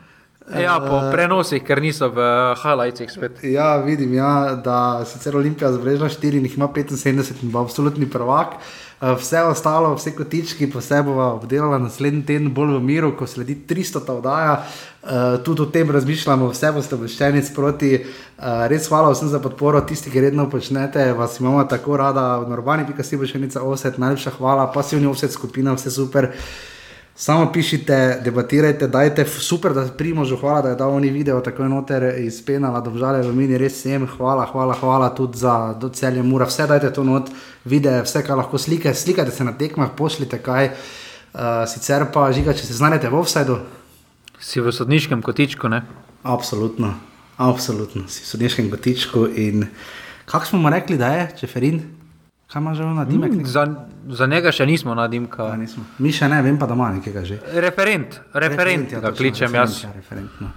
Ja, po prenosih, ker niso v highlightsih spet. Ja, vidim, ja, da sicer Olimpija zbrežila 4 in jih ima 75 in bo absolutni prvak. Eh, Vse ostalo, vse kotički, se bova obdelala naslednji teden bolj v miru, ko sledi 300 ta oddaja. Uh, tudi o tem razmišljamo, vse boste obveščeni sproti. Uh, res hvala vsem za podporo, tisti, ki redno počnete, vas imamo tako rada, normalni, pika si bo še enica offset, najlepša hvala, pasivni offset skupina, vse super. Samo pišite, debatirajte, dajte, super, da primemo že hvala, da je dal oni video tako noter iz penala, domžale v mini, res vsem hvala, hvala, hvala tudi za do celje mura, vse dajte to not, videe, vse kar lahko slike, slikajte se na tekmah, pošljite kaj. Uh, sicer pa žiga, če se znajdete v offsajdu, Si v sodniškem kotičku, ne? absolutno, absolutno, si v sodniškem gotičku in kako smo mu rekli, da je, Čeferin, kaj ima že na dimek? Mm, Za, za njega še nismo na dimka. Mi še ne, vem pa, da ima nekega že. Referent, referent, ja, ga točno, kličem referent, jaz. Ja, referent, no.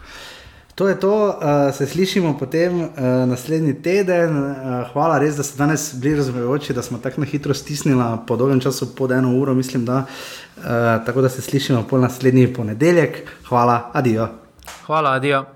To je to, uh, se slišimo potem uh, naslednji teden. Uh, hvala res, da ste danes bili razumevajoči, da smo tako na hitro stisnili po dolgem času, pod eno uro, mislim, da. Uh, tako da se slišimo pol naslednji ponedeljek. Hvala, adijo. Hvala, adijo.